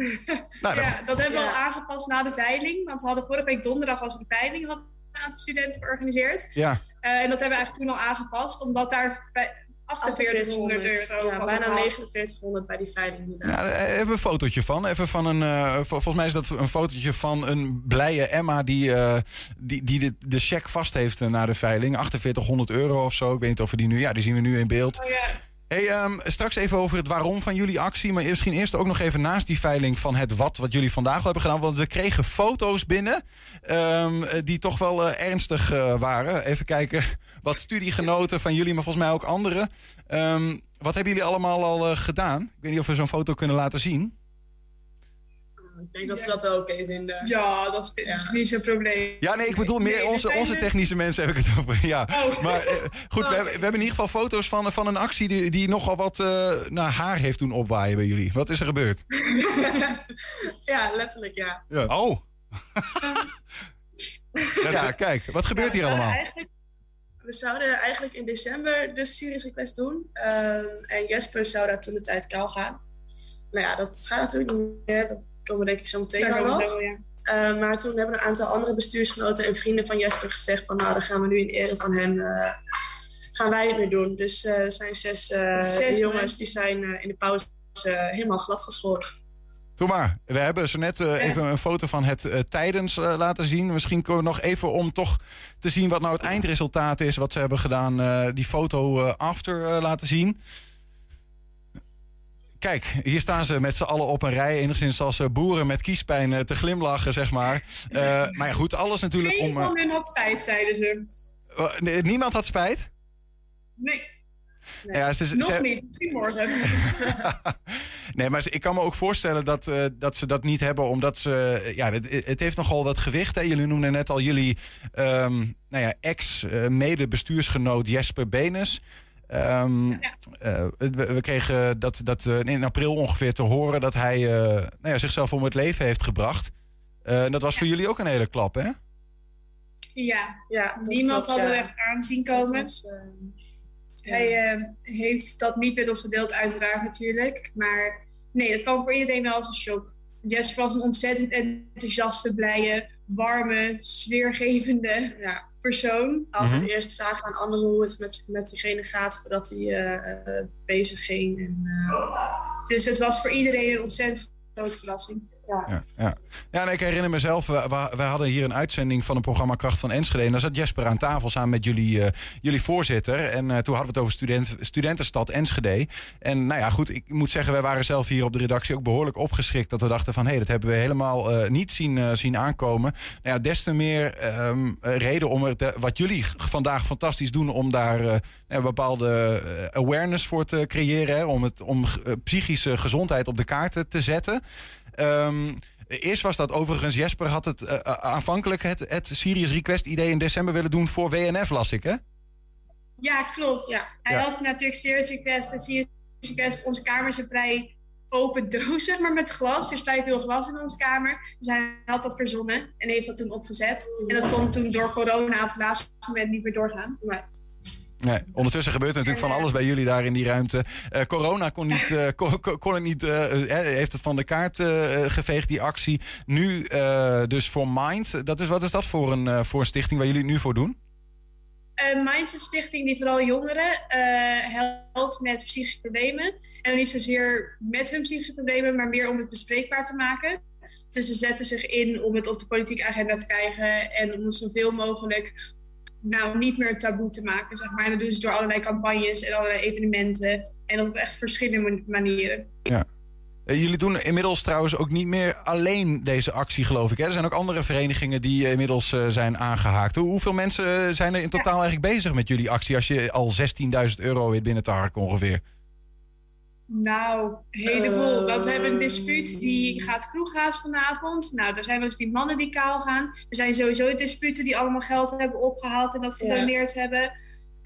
Nou, ja dat hebben we al aangepast na de veiling. Want we hadden vorige week donderdag was een veiling hadden een aantal studenten georganiseerd. Ja. Eh, en dat hebben we eigenlijk toen al aangepast, omdat daar vij- 4800 euro Ja, bijna opgehaald. 4900 bij die veiling. Ja, daar hebben we een fotootje van. Even van een, eh, vol- volgens mij is dat een fotootje van een blije Emma die, eh, die, die de, de cheque vast heeft eh, na de veiling. 4800 euro of zo. Ik weet niet of we die nu. Ja, die zien we nu in beeld. Oh, ja. Hey, ehm, straks even over het waarom van jullie actie. Maar misschien eerst ook nog even naast die veiling van het wat wat jullie vandaag al hebben gedaan. Want we kregen foto's binnen ehm, eh, die toch wel eh, ernstig eh, waren. Even kijken wat studiegenoten van jullie, maar volgens mij ook anderen. Ehm, wat hebben jullie allemaal al eh, gedaan? Ik weet niet of we zo'n foto kunnen laten zien. Ik denk dat ze dat wel oké vinden. Ja, dat is is niet zo'n probleem. Ja, nee, ik bedoel meer Nee, onze, onze technische mensen heb ik het over. Ja. Oh. Maar eh, goed, we, hebben, we hebben in ieder geval foto's van, van een actie die, die nogal wat eh, naar haar heeft doen opwaaien bij jullie. Wat is er gebeurd? ja, letterlijk ja. Ja. Oh. ja, kijk, wat gebeurt hier Ja, allemaal? We zouden eigenlijk in december de Series Request doen. Ehm, en Jesper zou daar toen de tijd kaal gaan. Nou ja, dat gaat natuurlijk niet meer. Dat komen we denk ik zo meteen Daar wel nog. ja. Ehm, maar toen hebben een aantal andere bestuursgenoten en vrienden van Jesper gezegd van nou, dan gaan we nu in ere van hen eh, gaan wij het weer doen. Dus eh, er zijn zes, eh, Zes jongens die zijn eh, in de pauze eh, helemaal glad geschoren. Doe maar. We hebben zo net eh, even een foto van het eh, tijdens eh, laten zien. Misschien kunnen we nog even om toch te zien wat nou het eindresultaat is. Wat ze hebben gedaan. eh, die foto eh, after eh, laten zien. Kijk, hier staan ze met z'n allen op een rij. Enigszins als eh, boeren met kiespijn eh, te glimlachen, zeg maar. Eh, maar ja, goed, alles natuurlijk om... hun had spijt, zeiden ze. nee, niemand had spijt? Nee, Ja, ze, ze- nog ze- niet. Morgen. Nee, maar ik kan me ook voorstellen dat, dat ze dat niet hebben, omdat ze. Ja, het, het heeft nogal wat gewicht. Hè? Jullie noemden net al jullie ehm, nou ja, ex-mede-bestuursgenoot Jesper Benes. Ehm, eh, we, we kregen dat, dat eh, in april ongeveer te horen dat hij eh, nou ja, zichzelf om het leven heeft gebracht. Eh, en dat was voor jullie ook een hele klap, hè? Ja, ja niemand we ja. echt aanzien komen. Dat was, ehm, Hij eh, heeft dat niet met ons gedeeld, uiteraard natuurlijk. Maar nee, dat kwam voor iedereen wel als een shock. Jesper was een ontzettend enthousiaste, blije, warme, sfeergevende persoon. Altijd Mhm. eerst vragen aan anderen hoe het met, met diegene gaat voordat hij eh, eh, bezig ging. En, eh, Dus het was voor iedereen een ontzettend grote verrassing. Ja, ja. ja en ik herinner mezelf, we, hadden hier een uitzending van een programma Kracht van Enschede. En daar zat Jesper aan tafel samen met jullie, eh, jullie voorzitter. En eh, toen hadden we het over student, studentenstad Enschede. En nou ja, goed, ik moet zeggen, wij waren zelf hier op de redactie ook behoorlijk opgeschrikt. Dat we dachten van, hé, dat hebben we helemaal eh, niet zien, zien aankomen. Nou ja, des te meer ehm, eh, reden om er, wat jullie vandaag fantastisch doen, om daar een bepaalde eh, awareness voor te creëren. Om het, om psychische gezondheid op de kaart te zetten. Ehm, eerst was dat overigens, Jesper had het eh, aanvankelijk het, het Serious Request idee in december willen doen voor WNF, las ik hè? Ja, klopt. Ja. Hij Ja. had natuurlijk Serious Request en Serious Request. Onze kamer is een vrij open doos, zeg maar, met glas. Er is vrij veel glas in onze kamer. Dus hij had dat verzonnen en heeft dat toen opgezet. En dat kon toen door corona op het laatste moment niet meer doorgaan. Maar Ondertussen gebeurt er natuurlijk van alles bij jullie daar in die ruimte. Eh, corona kon, niet, eh, kon, het niet, eh, heeft het van de kaart geveegd, die actie. Nu dus voor Mind. Dat is, wat is dat voor een, voor een stichting waar jullie het nu voor doen? Minds is een stichting die vooral jongeren helpt met psychische problemen. En niet zozeer met hun psychische problemen, maar meer om het bespreekbaar te maken. Dus ze zetten zich in om het op de politieke agenda te krijgen en om zoveel mogelijk nou, niet meer taboe te maken. Zeg maar. En dat doen ze door allerlei campagnes en allerlei evenementen. En op echt verschillende man- manieren. Ja. Eh, jullie doen inmiddels trouwens ook niet meer alleen deze actie, geloof ik. Hè? Er zijn ook andere verenigingen die eh, inmiddels eh, zijn aangehaakt. Hoe- hoeveel mensen zijn er in totaal eigenlijk bezig met jullie actie... als je al 16.000 euro weet binnen te harken ongeveer? Nou, een heleboel. Want we hebben een dispuut die gaat kroeggaas vanavond. Nou, er zijn dus die mannen die kaal gaan. Er zijn sowieso disputen die allemaal geld hebben opgehaald en dat Ja. gedoneerd hebben.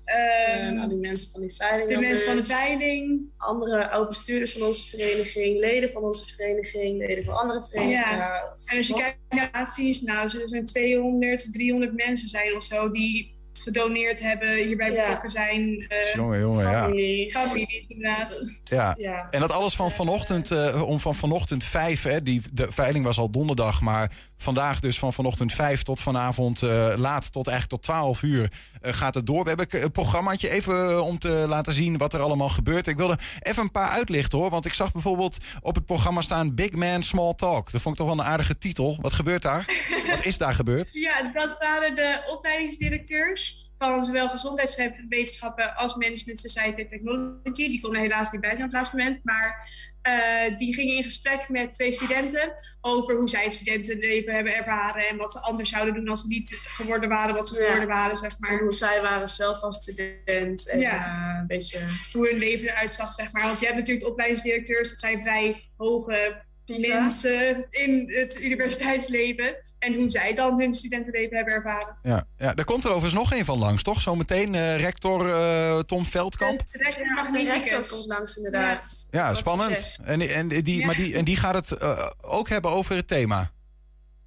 en Ehm, al die mensen van die veiling. de mensen van de veiling. Andere oud-bestuurders van onze vereniging, leden van onze vereniging, leden van andere verenigingen. Ja. En als je kijkt naar naties, nou, er zijn 200, 300 mensen zijn of zo die gedoneerd hebben, hierbij Ja. betrokken zijn. eh, Jongen, jongen, ja. families. Families, inderdaad. Ja. Ja. en dat alles van vanochtend, eh, om van vanochtend vijf, hè, die, de veiling was al donderdag, maar vandaag dus van vanochtend vijf tot vanavond eh, laat tot eigenlijk tot twaalf uur gaat het door. We hebben een programmaatje even eh, om te laten zien wat er allemaal gebeurt. Ik wilde even een paar uitlichten hoor, want ik zag bijvoorbeeld op het programma staan Big Man Small Talk. Dat vond ik toch wel een aardige titel. Wat gebeurt daar? wat is daar gebeurd? Ja, dat waren de opleidingsdirecteurs van zowel gezondheidswetenschappen als management society technology. Die konden helaas niet bij zijn op het laatste moment, maar eh, die gingen in gesprek met twee studenten over hoe zij het studentenleven hebben ervaren en wat ze anders zouden doen als ze niet geworden waren wat ze Ja. geworden waren, zeg maar. En hoe zij waren zelf als student. En Ja. eh, een beetje... Hoe hun leven eruit zag, zeg maar. Want je hebt natuurlijk de opleidingsdirecteurs, dat zijn vrij hoge mensen in het universiteitsleven. En hoe zij dan hun studentenleven hebben ervaren. Ja, ja, daar komt er overigens nog een van langs, toch? Zometeen eh, rector eh, Tom Veldkamp. Rector De Magnificus. rector komt langs inderdaad. Ja, Wat spannend. En, en, die, Ja. maar die, en die gaat het eh, ook hebben over het thema.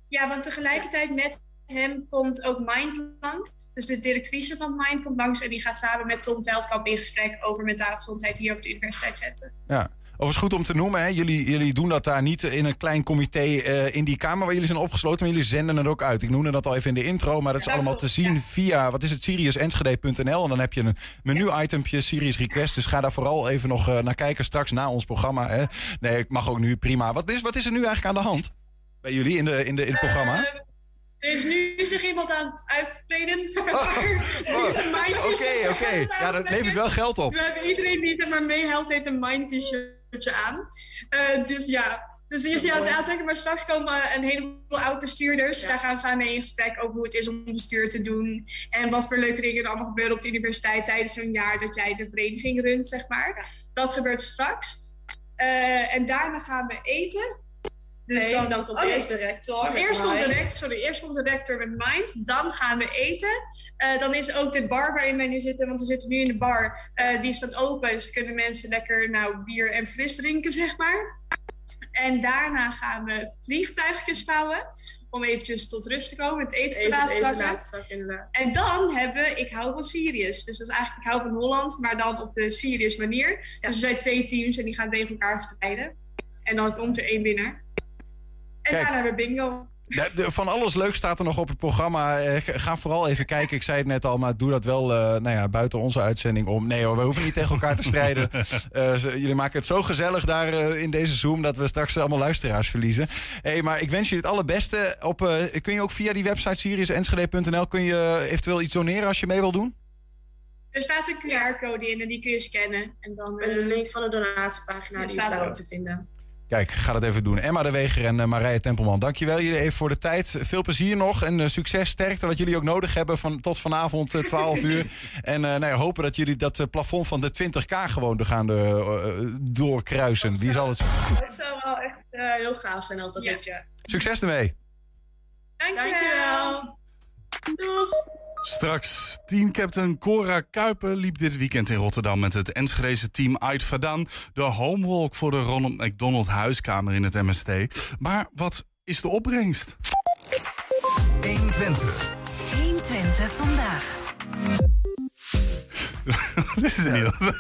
Ja, want tegelijkertijd met hem komt ook Mind langs. Dus de directrice van Mind komt langs en die gaat samen met Tom Veldkamp in gesprek over mentale gezondheid hier op de universiteit zetten. Ja. Overigens goed om te noemen, hè? Jullie, jullie doen dat daar niet in een klein comité eh, in die kamer waar jullie zijn opgesloten, maar jullie zenden het ook uit. Ik noemde dat al even in de intro, maar dat is allemaal te zien via, wat is het, siriusenschede.nl. En dan heb je een menu-itempje, Sirius Request. Dus ga daar vooral even nog eh, naar kijken straks na ons programma. Hè? Nee, ik mag ook nu, prima. Wat is, wat is er nu eigenlijk aan de hand bij jullie in, de, in, de, in het programma? Eh, er is nu zich iemand aan het uitkleden. Oké, oké. Ja, dat levert wel geld op. We hebben iedereen die er maar meehelpt, heeft een Mind aan. Eh, dus ja, dus is hij aan het aantrekken. Maar straks komen een heleboel oud-bestuurders. Daar gaan we samen mee in gesprek over hoe het is om bestuur te doen. En wat voor leuke dingen er allemaal gebeuren op de universiteit tijdens zo'n jaar dat jij de vereniging runt, zeg maar. Dat gebeurt straks. Eh, en daarna gaan we eten. Dus Nee, dan komt oh, eerst de rector Oh, Eerst komt de rector, sorry, eerst komt de rector met Mind. Dan gaan we eten. Eh, dan is ook de bar waarin wij nu zitten, want we zitten nu in de bar. eh, die is dan open, dus kunnen mensen lekker nou, bier en fris drinken, zeg maar. En daarna gaan we vliegtuigjes vouwen. Om eventjes tot rust te komen, het eten te laten zakken. En dan hebben we Ik hou van Sirius. Dus dat is eigenlijk Ik hou van Holland, maar dan op de Sirius manier. Dus er zijn twee teams en die gaan tegen elkaar strijden. En dan komt er één winnaar. En Kijk. daarna hebben we bingo. De- de- van alles leuk staat er nog op het programma. Eh, ga vooral even kijken. Ik zei het net al, maar doe dat wel eh, nou ja, buiten onze uitzending om. Nee hoor, we hoeven niet tegen elkaar te strijden. Eh, jullie maken het zo gezellig daar in deze Zoom... dat we straks allemaal luisteraars verliezen. Hey, maar ik wens je het allerbeste. Op, eh, kun je ook via die website siriusenschede.nl... kun je eventueel iets doneren als je mee wil doen? Er staat een QR-code in en die kun je scannen. En, dan, En de link van de donatiepagina die staat is daar ook te vinden. Kijk, ga dat even doen. Emma de Weger en eh, Marije Tempelman, dankjewel jullie even voor de tijd. Veel plezier nog en eh, succes, sterkte wat jullie ook nodig hebben van, tot vanavond eh, 12 uur. En eh, nou ja, hopen dat jullie dat eh, plafond van de 20k gewoon gaan eh, eh, doorkruisen. Wie zal het Het zou wel echt eh, heel gaaf zijn als dat lukt, ja. Succes ermee! Dankjewel. Doeg. Straks teamcaptain Cora Kuiper liep dit weekend in Rotterdam met het Enschedeze team Ait Vadan de homewalk voor de Ronald McDonald huiskamer in het MST. Maar wat is de opbrengst? 120. 120 vandaag. Wat is?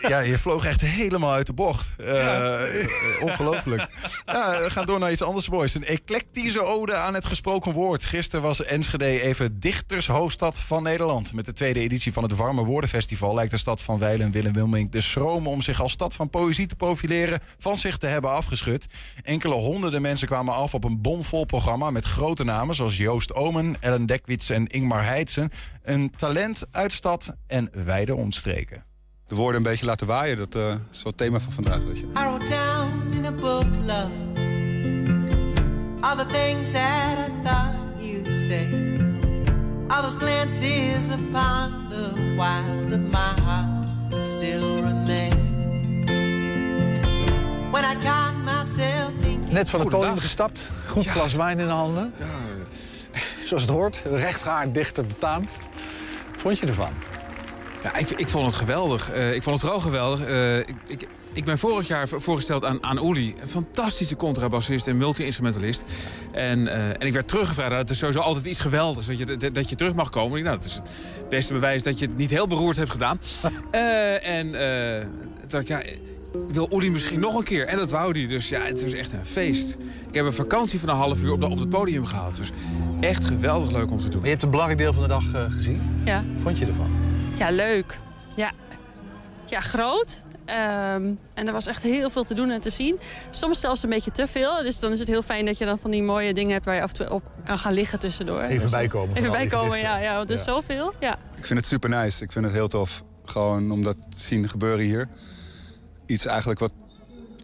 Ja, je vloog echt helemaal uit de bocht. Eh, eh, ongelooflijk. Ja, we gaan door naar iets anders moois. Een eclectische ode aan het gesproken woord. Gisteren was Enschede even dichtershoofdstad van Nederland. Met de tweede editie van het Warme Woordenfestival... lijkt de stad van Weilen en Willem Wilming de schroom... om zich als stad van poëzie te profileren... van zich te hebben afgeschud. Enkele honderden mensen kwamen af op een bomvol programma... met grote namen zoals Joost Omen, Ellen Dekwits en Ingmar Heidsen. Een talent uit stad en wijde omstreken. De woorden een beetje laten waaien. Dat eh, is wel het thema van vandaag, weet je. I wrote down in a book, love, all the things that I thought you'd say. All those glances upon the wild of my heart still remain. When I caught myself thinking. Net van het podium gestapt, goed glas wijn in de handen. Zoals het hoort, rechtgaard dichter betaamt. Vond je ervan? Ja, ik, ik vond het geweldig. Eh, ik vond het vooral geweldig. Eh, ik, ik, ik ben vorig jaar vo- voorgesteld aan, aan Uli. Een fantastische contrabassist en multi-instrumentalist. En, eh, en ik werd teruggevraagd. Nou, Dat is sowieso altijd iets geweldigs. Dat je, dat, dat je terug mag komen. Nou, dat is het beste bewijs dat je het niet heel beroerd hebt gedaan. Eh, en eh, toen dacht ik, ja, wil Uli misschien nog een keer? En dat wou hij. Dus ja, het was echt een feest. Ik heb een vakantie van een half uur op, de, op het podium gehad. Dus echt geweldig leuk om te doen. Je hebt een belangrijk deel van de dag eh, gezien. Ja. Vond je ervan? Ja, leuk. Ja, ja groot. Ehm, en er was echt heel veel te doen en te zien. Soms zelfs een beetje te veel. Dus dan is het heel fijn dat je dan van die mooie dingen hebt... waar je af en toe op kan gaan liggen tussendoor. Even Dus, bijkomen, Even bijkomen, ja. ja want er is Ja. zoveel. Ja. Ik vind het super nice. Ik vind het heel tof. Gewoon om dat te zien gebeuren hier. Iets eigenlijk wat,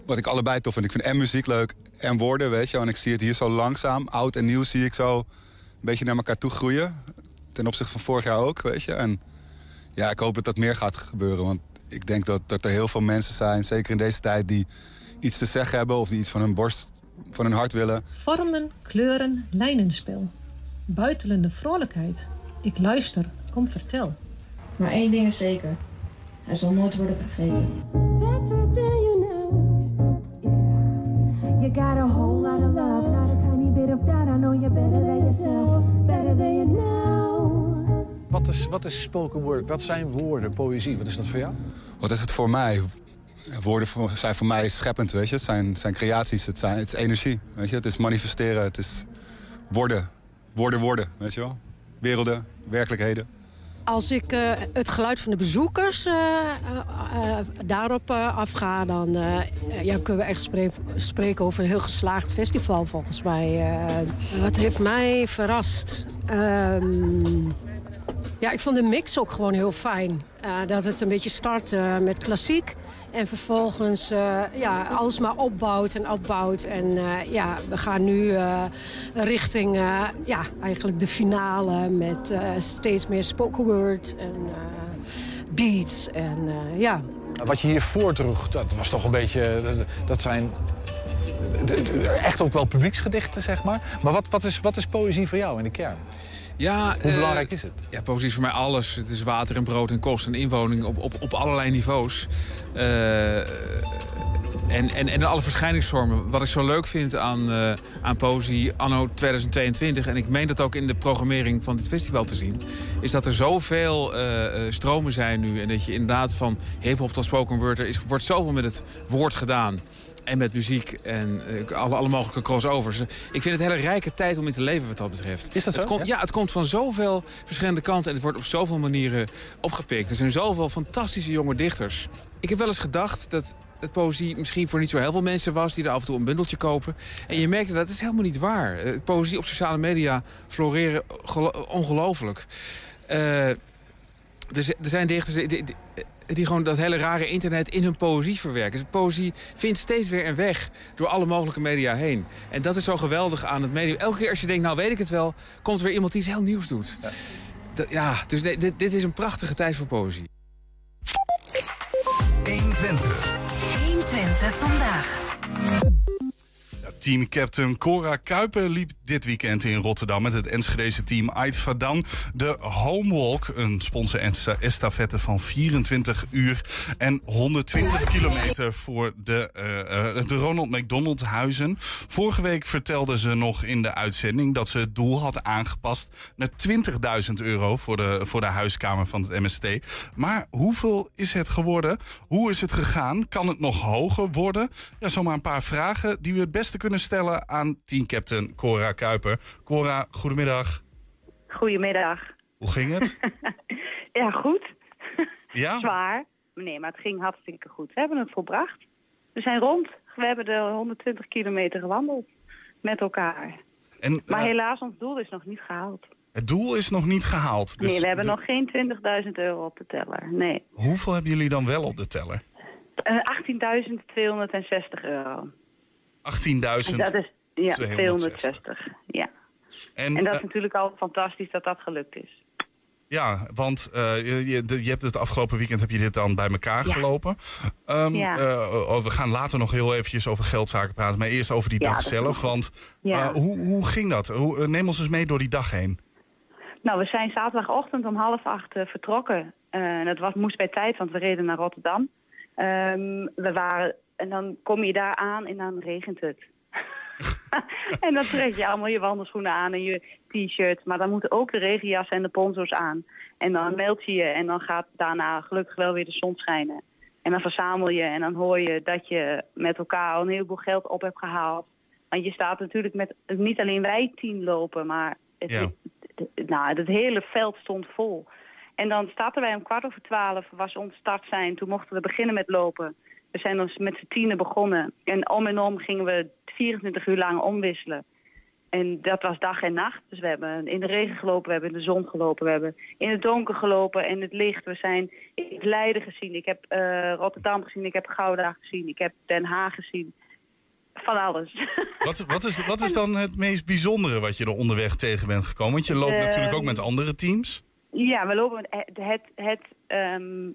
wat ik allebei tof vind. Ik vind en muziek leuk en woorden, weet je. En ik zie het hier zo langzaam. Oud en nieuw zie ik zo een beetje naar elkaar toe groeien. Ten opzichte van vorig jaar ook, weet je. En ja, ik hoop dat dat meer gaat gebeuren. Want ik denk dat, dat er heel veel mensen zijn, zeker in deze tijd... die iets te zeggen hebben of die iets van hun borst, van hun hart willen. Vormen, kleuren, lijnenspel. Buitelende vrolijkheid. Ik luister, kom vertel. Maar één ding is zeker. Hij zal nooit worden vergeten. You got a whole lot of love, not a tiny bit of doubt. I know you're better than is, wat is spoken word? Wat zijn woorden, poëzie? Wat is dat voor jou? Wat is het voor mij? Woorden voor- zijn voor mij scheppend, weet je. Het zijn, zijn creaties, het, zijn, het is energie, weet je. Het is manifesteren, het is worden. Worden, worden, weet je wel. Werelden, werkelijkheden. Als ik eh, het geluid van de bezoekers eh, eh, eh, daarop eh, afga... dan eh, ja, kunnen we echt spre- spreken over een heel geslaagd festival volgens mij. Eh, wat heeft mij verrast? Ehm, ja, ik vond de mix ook gewoon heel fijn. Eh, dat het een beetje start eh, met klassiek... En vervolgens eh, ja, alles maar opbouwt en opbouwt. En ja, we gaan nu richting ja, eigenlijk de finale met steeds meer spoken word en beats. En ja, Wat je hier voordroeg, dat was toch een beetje... Dat zijn echt ook wel publieksgedichten, zeg maar. Maar wat, wat, is, wat is poëzie voor jou in de kern? Ja, Hoe eh, belangrijk is het? Ja, poëzie is voor mij alles. Het is water en brood en kost en inwoning op, op, op allerlei niveaus. Eh, en, en, en alle verschijningsvormen. Wat ik zo leuk vind aan, eh, aan anno 2022... en ik meen dat ook in de programmering van dit festival te zien... is dat er zoveel stromen zijn nu... en dat je inderdaad van hip-hop tot spoken word... er is, wordt zoveel met het woord gedaan... En met muziek en eh, alle, alle mogelijke crossovers. Ik vind het een hele rijke tijd om in te leven wat dat betreft. Is dat zo? Het komt, ja, het komt van zoveel verschillende kanten en het wordt op zoveel manieren opgepikt. Er zijn zoveel fantastische jonge dichters. Ik heb wel eens gedacht dat het poëzie misschien voor niet zo heel veel mensen was... die er af en toe een bundeltje kopen. En je merkte dat is helemaal niet waar. Eh, poëzie op sociale media floreren gelo- ongelooflijk. Eh, er er zijn dichters die, gewoon dat hele rare internet in hun poëzie verwerken. Dus poëzie vindt steeds weer een weg door alle mogelijke media heen. En dat is zo geweldig aan het medium. Elke keer als je denkt, nou weet ik het wel... komt er weer iemand die iets heel nieuws doet. Ja, dat, ja dus nee, dit, dit is een prachtige tijd voor poëzie. 120. 120 vandaag. Teamcaptain Cora Kuiper liep dit weekend in Rotterdam met het Enschedeze team Ait Vadan de Homewalk, een sponsor estafette van 24 uur en 120 kilometer voor de, eh, eh, de Ronald McDonald Huizen. Vorige week vertelde ze nog in de uitzending dat ze het doel had aangepast naar 20.000 euro voor de, voor de huiskamer van het MST. Maar hoeveel is het geworden? Hoe is het gegaan? Kan het nog hoger worden? Ja, zomaar een paar vragen die we het beste kunnen stellen aan teamcaptain Cora Kuiper. Cora, goedemiddag. Goedemiddag. Hoe ging het? Ja, goed. Ja? Zwaar. Nee, maar het ging hartstikke goed. We hebben het volbracht. We zijn rond. We hebben de 120 kilometer gewandeld. Met elkaar. En, Maar eh, helaas, ons doel is nog niet gehaald. het doel is nog niet gehaald. Dus nee, we hebben de- nog geen 20.000 euro op de teller. Nee. Hoeveel hebben jullie dan wel op de teller? 18.000 Eh, 18.260 euro. En dat is ja, 260. 260. Ja. En, En, dat is eh, natuurlijk al fantastisch dat dat gelukt is. Ja, want eh, je, je, hebt het afgelopen weekend heb je dit dan bij elkaar Ja. gelopen. Ehm, Ja. eh, oh, we gaan later nog heel eventjes over geldzaken praten. Maar eerst over die Ja, dag zelf. Want Ja. eh, hoe, hoe ging dat? Hoe, neem ons eens mee door die dag heen. Nou, we zijn zaterdagochtend om half acht vertrokken. En dat was, moest bij tijd, want we reden naar Rotterdam. Ehm, we waren, en dan kom je daar aan en dan regent het. en dan trek je allemaal je wandelschoenen aan en je t-shirt. Maar dan moeten ook de regenjas en de poncho's aan. En dan meld je je en dan gaat daarna gelukkig wel weer de zon schijnen. En dan verzamel je en dan hoor je dat je met elkaar al een heleboel geld op hebt gehaald. Want je staat natuurlijk met, niet alleen wij tien lopen, maar het, Ja. het- nou, het hele veld stond vol. En dan starten wij om kwart over twaalf, was ons start zijn. Toen mochten we beginnen met lopen. We zijn dus met z'n tienen begonnen. En om en om gingen we 24 uur lang omwisselen. En dat was dag en nacht. Dus we hebben in de regen gelopen, we hebben in de zon gelopen, we hebben in het donker gelopen en het licht. We zijn heb Leiden gezien, ik heb eh, Rotterdam gezien, ik heb Gouda gezien, ik heb Den Haag gezien. Van alles. Wat, wat, is, wat is dan het meest bijzondere wat je er onderweg tegen bent gekomen? Want je loopt Ehm, natuurlijk ook met andere teams. Ja, we lopen met het, het, het ehm,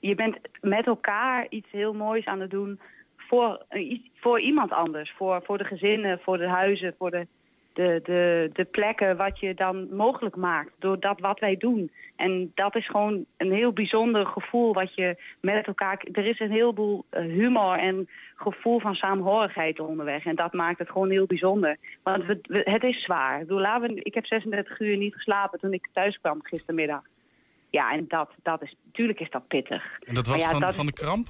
je bent met elkaar iets heel moois aan het doen voor, eh, voor iemand anders. Voor, voor de gezinnen, voor de huizen, voor de, de, de, de plekken wat je dan mogelijk maakt door dat wat wij doen. En dat is gewoon een heel bijzonder gevoel wat je met elkaar... Er is een heleboel eh, humor en gevoel van saamhorigheid onderweg. En dat maakt het gewoon heel bijzonder. Want we, we- het is zwaar. Ik, bedoel, laten we- ik heb 36 uur niet geslapen toen ik thuis kwam gistermiddag. Ja, en dat, dat is, natuurlijk is dat pittig. En dat was ja, van, dat van de kramp?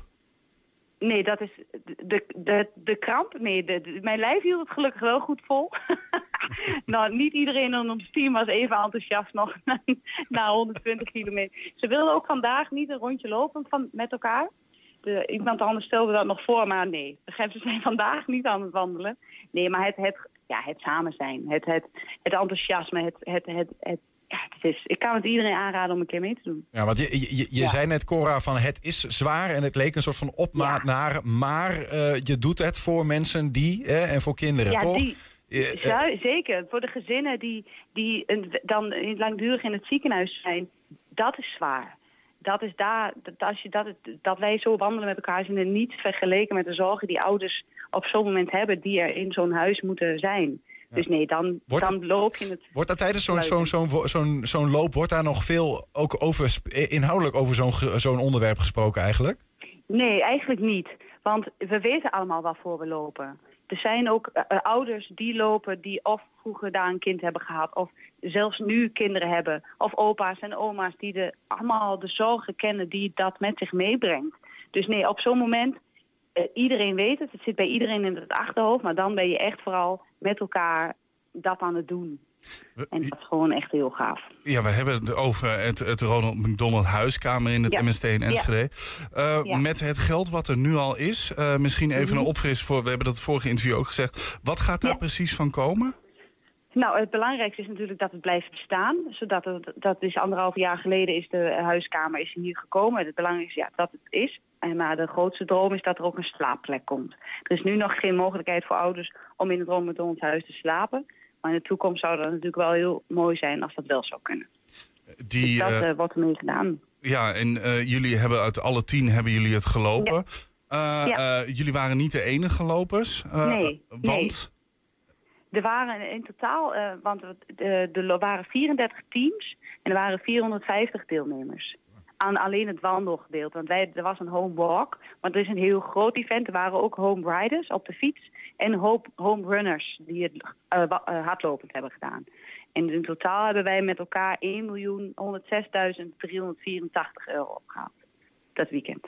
Nee, dat is de, de, de kramp. Nee, de, de- mijn lijf hield het gelukkig wel goed vol. nou, niet iedereen in ons team was even enthousiast nog na, na 120 kilometer. Ze wilden ook vandaag niet een rondje lopen van, met elkaar. De, iemand anders stelde dat nog voor, maar nee. Begrijp, Ze zijn vandaag niet aan het wandelen. Nee, maar het, het, ja, het samen zijn, het, het, het enthousiasme, het, het, het, het, ja, het is, ik kan het iedereen aanraden om een keer mee te doen. Ja, want je, je, je Ja. zei net, Cora, van het is zwaar en het leek een soort van opmaat naar... maar eh, je doet het voor mensen die, eh, en voor kinderen, Ja, toch? die- Eh, zeker. Voor de gezinnen die, die een, dan langdurig in het ziekenhuis zijn, dat is zwaar. dat is daar, dat, als je dat, dat wij zo wandelen met elkaar, zijn er niet vergeleken met de zorgen die ouders op zo'n moment hebben, die er in zo'n huis moeten zijn. Dus nee, dan, Wordt dan loop je het. Wordt daar tijdens zo'n zo'n zo'n zo'n zo'n loop, wordt daar nog veel ook over, inhoudelijk over zo'n zo'n onderwerp gesproken eigenlijk? Nee, eigenlijk niet. Want we weten allemaal waarvoor we lopen. Er zijn ook eh, eh, ouders die lopen die of vroeger daar een kind hebben gehad... of zelfs nu kinderen hebben. Of opa's en oma's die de, allemaal de zorgen kennen die dat met zich meebrengt. Dus nee, op zo'n moment, eh, iedereen weet het. Het zit bij iedereen in het achterhoofd. Maar dan ben je echt vooral met elkaar dat aan het doen. En dat is gewoon echt heel gaaf. Ja, we hebben het over het, het Ronald McDonald Huiskamer in het Ja. MST in Ja. Enschede. Eh, Ja. Met het geld wat er nu al is, eh, misschien even Mhm. een opfris voor, we hebben dat vorige interview ook gezegd. Wat gaat daar precies van komen? Nou, het belangrijkste is natuurlijk dat het blijft bestaan. Zodat het, dat is anderhalf jaar geleden is de huiskamer is hier gekomen. Het belangrijkste is ja, dat het is. En maar de grootste droom is dat er ook een slaapplek komt. Er is nu nog geen mogelijkheid voor ouders om in het McDonald huis te slapen. Maar in de toekomst zou dat natuurlijk wel heel mooi zijn als dat wel zou kunnen. Die, dat eh, eh, wordt ermee gedaan. ja, en eh, jullie hebben uit alle tien hebben jullie het gelopen. Eh, Ja. eh, jullie waren niet de enige lopers. eh, Nee, Want? Er waren in totaal, eh, want er waren 34 teams en er waren 450 deelnemers. Aan alleen het wandelgedeelte. Want wij, er was een home walk, maar het is een heel groot event. Er waren ook home riders op de fiets en home runners die het eh, eh, hardlopend hebben gedaan. En in totaal hebben wij met elkaar 1.106.384 euro opgehaald. Dat weekend.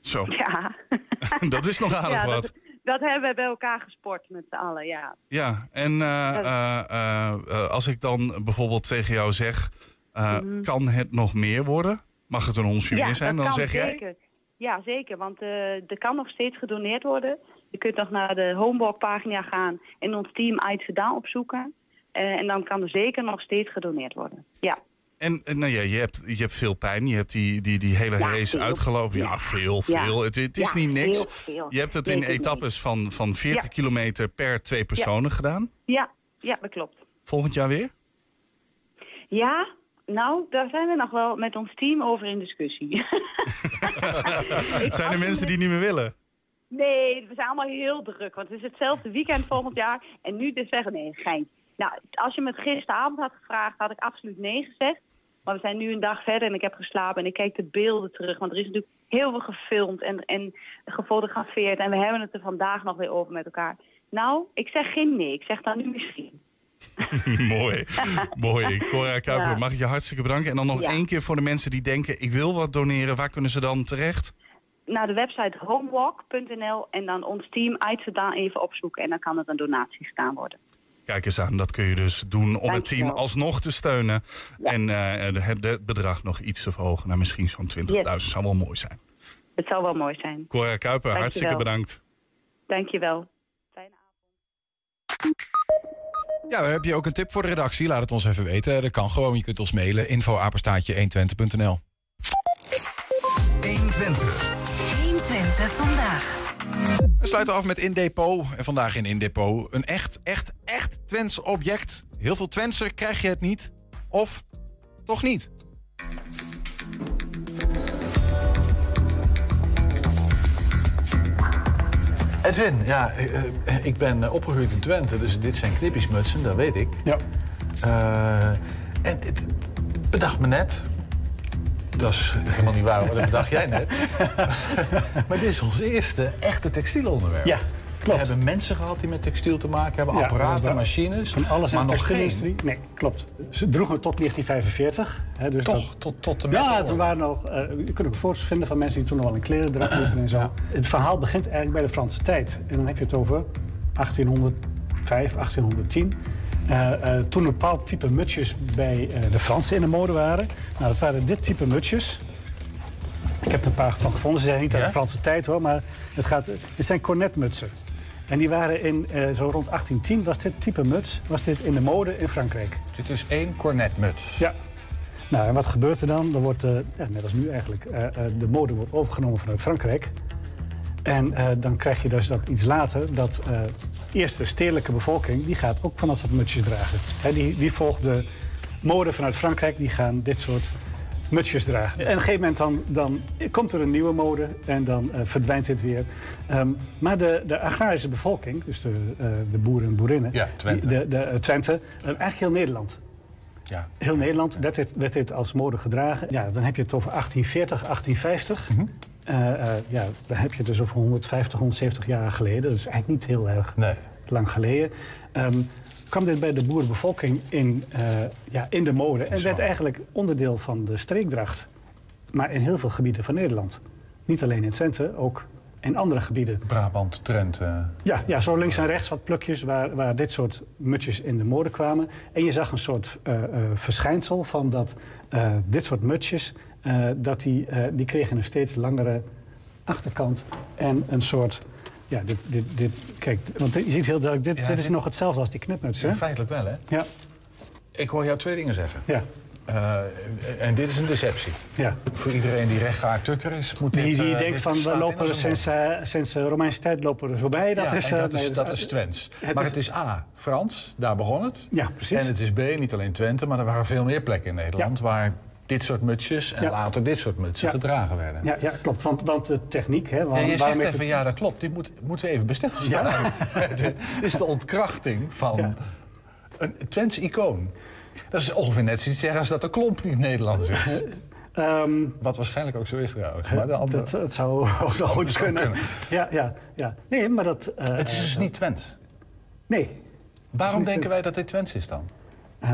Zo, Ja, dat is nog aardig ja wat. Dat, hebben we bij elkaar gesport met z'n allen, ja. Ja, en eh, eh, eh, als ik dan bijvoorbeeld tegen jou zeg, Mhm. kan het nog meer worden? Mag het een ons jury zijn? Dan zeg jij, zeker. Ja, zeker. Want er kan nog steeds gedoneerd worden. Je kunt nog naar de Homewalk pagina gaan en ons team Verdaan opzoeken. En dan kan er zeker nog steeds gedoneerd worden. Ja. En nou ja, je hebt, je hebt veel pijn. Je hebt die, die, die hele Ja, race veel. uitgelopen. Ja, veel, Ja. veel. Het, het is Ja, niet niks. heel veel. Je hebt het in het etappes van, van 40 Ja. kilometer per twee personen gedaan. Ja, ja, dat klopt. Volgend jaar weer? Ja, nou, daar zijn we nog wel met ons team over in discussie. Zijn er mensen die niet meer willen? Nee, we zijn allemaal heel druk. Want het is hetzelfde weekend volgend jaar. En nu dus zeggen, nee, gein. Nou, als je me het gisteravond had gevraagd, had ik absoluut nee gezegd. Maar we zijn nu een dag verder en ik heb geslapen en ik kijk de beelden terug. Want er is natuurlijk heel veel gefilmd en, en gefotografeerd. En we hebben het er vandaag nog weer over met elkaar. Nou, ik zeg geen nee. Ik zeg dan nu misschien. mooi, mooi. Cora Kuiper, Ja. mag ik je hartstikke bedanken. En dan nog Ja. één keer voor de mensen die denken, ik wil wat doneren. Waar kunnen ze dan terecht? Naar de website homewalk.nl en dan ons team Aitzedaan even opzoeken. En dan kan er een donatie gedaan worden. Kijk eens aan, dat kun je dus doen om het team alsnog te steunen. En eh, het het bedrag nog iets te verhogen naar misschien zo'n 20.000. Zou wel mooi zijn. Het zou wel mooi zijn. Cora Kuiper, hartstikke bedankt. Dankjewel. Ja, heb je ook een tip voor de redactie? Laat het ons even weten. Dat kan gewoon. Je kunt ons mailen. info-apenstaatje 120.nl 120. 120 vandaag. We sluiten af met In Depot. En vandaag in In Depot een echt, echt Twents object. Heel veel Twentser krijg je het niet. Of toch niet. Edwin, ja, eh, eh, ik ben eh, opgegroeid in Twente, dus dit zijn knippiesmutsen, dat weet ik. Ja. en het bedacht me net. Dat is helemaal niet waar, maar dat bedacht jij net. maar dit is ons eerste echte textielonderwerp. Ja, We hebben mensen gehad die met textiel te maken hebben, Ja, apparaten, machines. Van alles maar in de geen. textielindustrie? Nee, klopt. Ze droegen het tot 1945. Hè, dus Toch, dat- tot, tot de Ja, toen waren nog... eh je kunt ook foto's vinden van mensen die toen nog wel in kleren liepen en zo. Het verhaal begint eigenlijk bij de Franse tijd. En dan heb je het over 1805, 1810. Eh, eh, toen een bepaald type mutsjes bij de Fransen in de mode waren. Nou, dat waren dit type mutsjes. Ik heb er een paar van gevonden. Ze zijn niet uit de Franse tijd hoor, maar het, gaat, het zijn cornetmutsen. En die waren in, eh, zo rond 1810 was dit type muts was dit in de mode in Frankrijk. Dit is één cornetmuts. Ja. Nou, en wat gebeurt er dan? Er wordt, eh, ja, net als nu eigenlijk, eh, de mode wordt overgenomen vanuit Frankrijk. En dan krijg je dus dat iets later dat eerst de stedelijke bevolking... die gaat ook van dat soort mutsjes dragen. Hè, die, die volgt de mode vanuit Frankrijk. Die gaan dit soort mutsjes dragen. En op een gegeven moment dan, dan komt er een nieuwe mode en dan eh, verdwijnt dit weer. Ehm, maar de, de agrarische bevolking, dus de, eh, de boeren en boerinnen... Ja, Twente. die- de, de, eh, Twente, eh, eigenlijk heel Nederland. Ja. Heel Nederland werd dit, werd dit als mode gedragen. Ja, dan heb je het over 1840, 1850. Mhm. Ja, dan heb je het dus over 150, 170 jaar geleden. Dat is eigenlijk niet heel erg lang geleden. Ehm, kwam dit bij de boerenbevolking in, eh, ja, in de mode en werd eigenlijk onderdeel van de streekdracht. Maar in heel veel gebieden van Nederland. Niet alleen in Twente, ook in andere gebieden. Brabant, Trent. Ja, ja, zo links en rechts wat plukjes waar, waar dit soort mutsjes in de mode kwamen. En je zag een soort eh, eh, verschijnsel van dat eh, dit soort mutsjes... eh, dat die, eh, die kregen een steeds langere achterkant en een soort... Ja, dit, dit, dit, kijk, want je ziet heel duidelijk, dit, Ja, dit is nog hetzelfde als die knipmuts, hè? Ja, feitelijk wel, hè? Ja. Ik hoor jou twee dingen zeggen. Ja. Eh, en dit is een deceptie. Ja. Voor iedereen die rechtgaard tukker is, moet Die, dit... die eh, denkt van, we lopen sinds, eh, sinds de Romeinse tijd lopen we er voorbij. Dat ja, is, dat is, nee, dat is Twents. het maar is- het is A, Frans, daar begon het. Ja, precies. En het is B, niet alleen Twente, maar er waren veel meer plekken in Nederland... waar dit soort mutsjes en Ja. later dit soort mutsen Ja. gedragen werden. Ja, ja klopt. Want, want de techniek... Hè, Ja, waarom, je zegt even, het- ja dat klopt, dit moet, moeten we even bestellen staan. Dit is de ontkrachting van een Twents icoon. Dat is ongeveer net zoiets zeggen als dat de klomp niet Nederlands is. Wat waarschijnlijk ook zo is trouwens. Maar de andere... Dat, dat zou ook wel goed kunnen. kunnen. Ja, ja, ja. Nee, maar dat... eh, Het is dus eh, niet Twents. Nee. Waarom denken Twents. wij dat dit Twents is dan? Eh,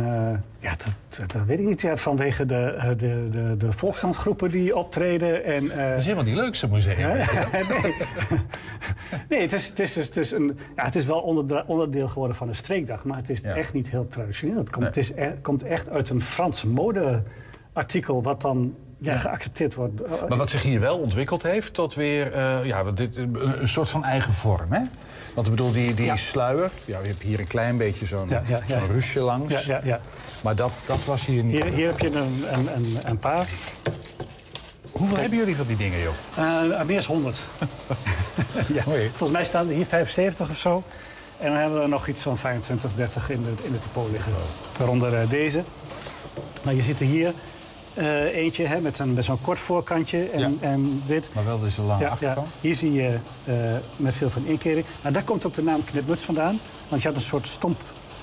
ja, dat, dat, dat weet ik niet. Ja, vanwege de, eh, de, de, de volksdansgroepen die optreden. En, eh, Dat is helemaal niet leuk, zo'n museum. nee, nee het, is, het, is, het, is een, ja, het is wel onderdeel geworden van een streekdag. Maar het is echt niet heel traditioneel. Het komt, Nee. het is e- komt echt uit een Frans modeartikel... wat dan ja, geaccepteerd wordt. Maar wat zich hier wel ontwikkeld heeft tot weer eh, ja, dit, een, een soort van eigen vorm, hè? Want ik bedoel, die, die sluier, ja, je hebt hier een klein beetje zo'n Ja, zo'n langs. Ja, ja, ja. Maar dat, dat was hier niet. Hier, hier heb je een, een, een, een paar. Hoeveel hebben jullie van die dingen, joh? Eh, meer dan 100. ja. Volgens mij staan er hier 75 of zo. En dan hebben we nog iets van 25, 30 in de, in de depot liggen. Waaronder eh, deze. Nou, je ziet er hier eh, eentje hè, met, een, met zo'n kort voorkantje en, en dit. Maar wel dus een lange Ja, ja. achterkant. Hier zie je eh, met veel van inkering. Nou, daar komt ook de naam knipmuts vandaan. Want je had een soort stomp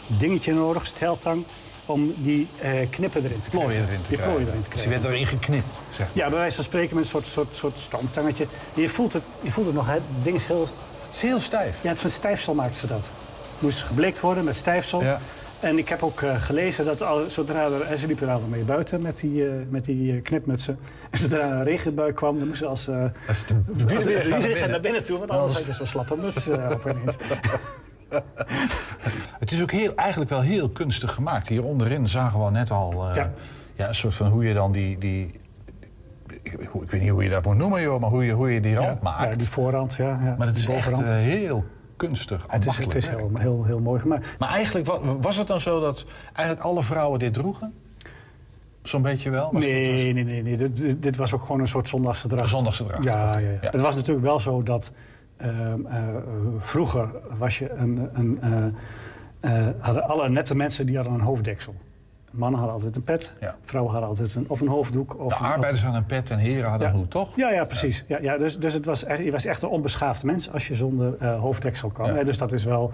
dingetje nodig, steltang, om die eh, knippen erin te krijgen. Plooien erin te die krijgen. plooien erin te Dus krijgen. werd erin geknipt, zeg maar. Ja, bij wijze van spreken met een soort, soort, soort stoomtangetje. Je voelt het, je voelt het nog, hè. het ding is heel... Het is heel stijf. Ja, het is van stijfsel maakten ze dat. Moest gebleekt worden met stijfsel. Ja. En ik heb ook eh, gelezen dat al, zodra er, en ze liepen er al mee buiten met die, eh, met die eh, knipmutsen. En zodra er een regenbui kwam, dan moesten ze als... eh Als wind weer naar binnen. naar binnen toe, want anders had je zo'n slappe muts eh, op ineens. Het is ook heel, eigenlijk wel heel kunstig gemaakt. Hier onderin zagen we net al eh, Ja. ja. een soort van hoe je dan die... die ik, weet niet hoe je dat moet noemen, joh, maar hoe je, hoe je die rand maakt. Ja, die voorrand, ja. ja maar het is echt eh, heel kunstig. het is, het is heel, heel, heel mooi gemaakt. Maar eigenlijk wa- was het dan zo dat eigenlijk alle vrouwen dit droegen? Zo'n beetje wel? Was Nee, nee, nee. nee. Dit, dit- was ook gewoon een soort zondagse dracht. Een zondagse dracht. Ja, ja, ja. Het was natuurlijk wel zo dat ehm, eh, vroeger was je een, een, eh, eh, hadden alle nette mensen die hadden een hoofddeksel. Mannen hadden altijd een pet, vrouwen hadden altijd een, of een hoofddoek. Of De een- arbeiders of- hadden een pet en heren hadden Ja. een hoed, toch? Ja, ja, precies. Ja. Ja, dus dus het was echt, je was echt een onbeschaafd mens als je zonder eh, hoofddeksel kwam. Ja. Dus dat is wel...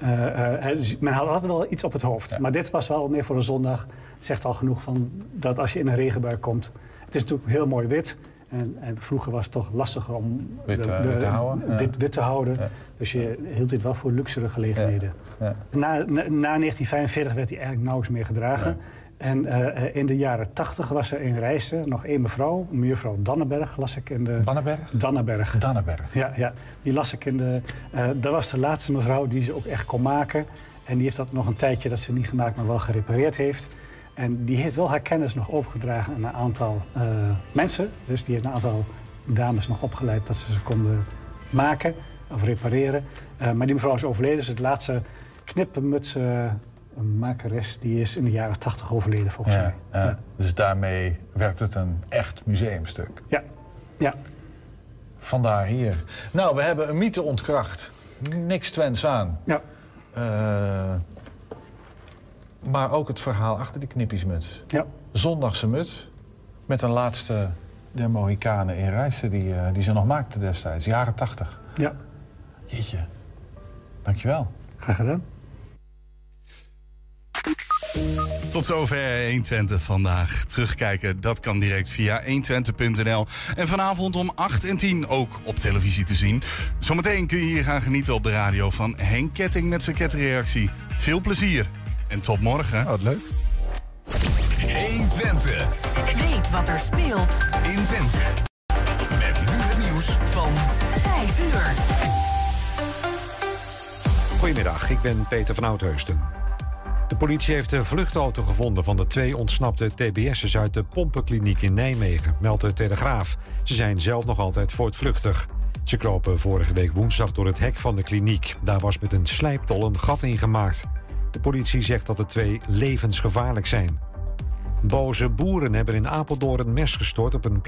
eh, eh, dus men had altijd wel iets op het hoofd. Maar dit was wel meer voor een zondag. Het zegt al genoeg van dat als je in een regenbui komt... Het is natuurlijk heel mooi wit. En, en vroeger was het toch lastiger om Wit, eh, wit te houden, ja. Wit, wit te houden. Dus je hield dit wel voor luxere gelegenheden. Ja. Na, na, na 1945 werd hij eigenlijk nauwelijks meer gedragen. En eh, in de jaren 80 was er in Rijssen nog één mevrouw, mevrouw Dannenberg, las ik in de... Dannenberg? Dannenberg. Dannenberg. Ja, ja, die las ik in de... eh, dat was de laatste mevrouw die ze ook echt kon maken. En die heeft dat nog een tijdje dat ze niet gemaakt, maar wel gerepareerd heeft. En die heeft wel haar kennis nog overgedragen aan een aantal eh, mensen. Dus die heeft een aantal dames nog opgeleid dat ze ze konden maken of repareren. Eh, maar die mevrouw is overleden, dus het laatste knippenmuts eh, makeres, die is in de jaren 80 overleden volgens Ja, mij. ja. Dus daarmee werd het een echt museumstuk. Ja, ja. Vandaar hier. Nou, we hebben een mythe ontkracht. Niks Twents aan. Ja. Eh, maar ook het verhaal achter die knippiesmuts. Ja. Zondagse muts. Met een laatste der Mohikanen in Rijssen die, eh, die ze nog maakte destijds, jaren 80. Ja. Jeetje. Dankjewel. Graag gedaan. Tot zover 120 vandaag. Terugkijken, dat kan direct via 120.nl. En vanavond om 8 en 10 ook op televisie te zien. Zometeen kun je hier gaan genieten op de radio van Henk Ketting met zijn ketreactie. Veel plezier en tot morgen. Wat leuk. 120. Weet wat er speelt in Twente. Met nu het nieuws van 5 uur. Goedemiddag, ik ben Peter van Oudheusden. De politie heeft de vluchtauto gevonden van de twee ontsnapte TBS'ers uit de pompenkliniek in Nijmegen, meldt de Telegraaf. Ze zijn zelf nog altijd voortvluchtig. Ze kropen vorige week woensdag door het hek van de kliniek. Daar was met een slijptol een gat ingemaakt. De politie zegt dat de twee levensgevaarlijk zijn. Boze boeren hebben in Apeldoorn een mes gestort op een plein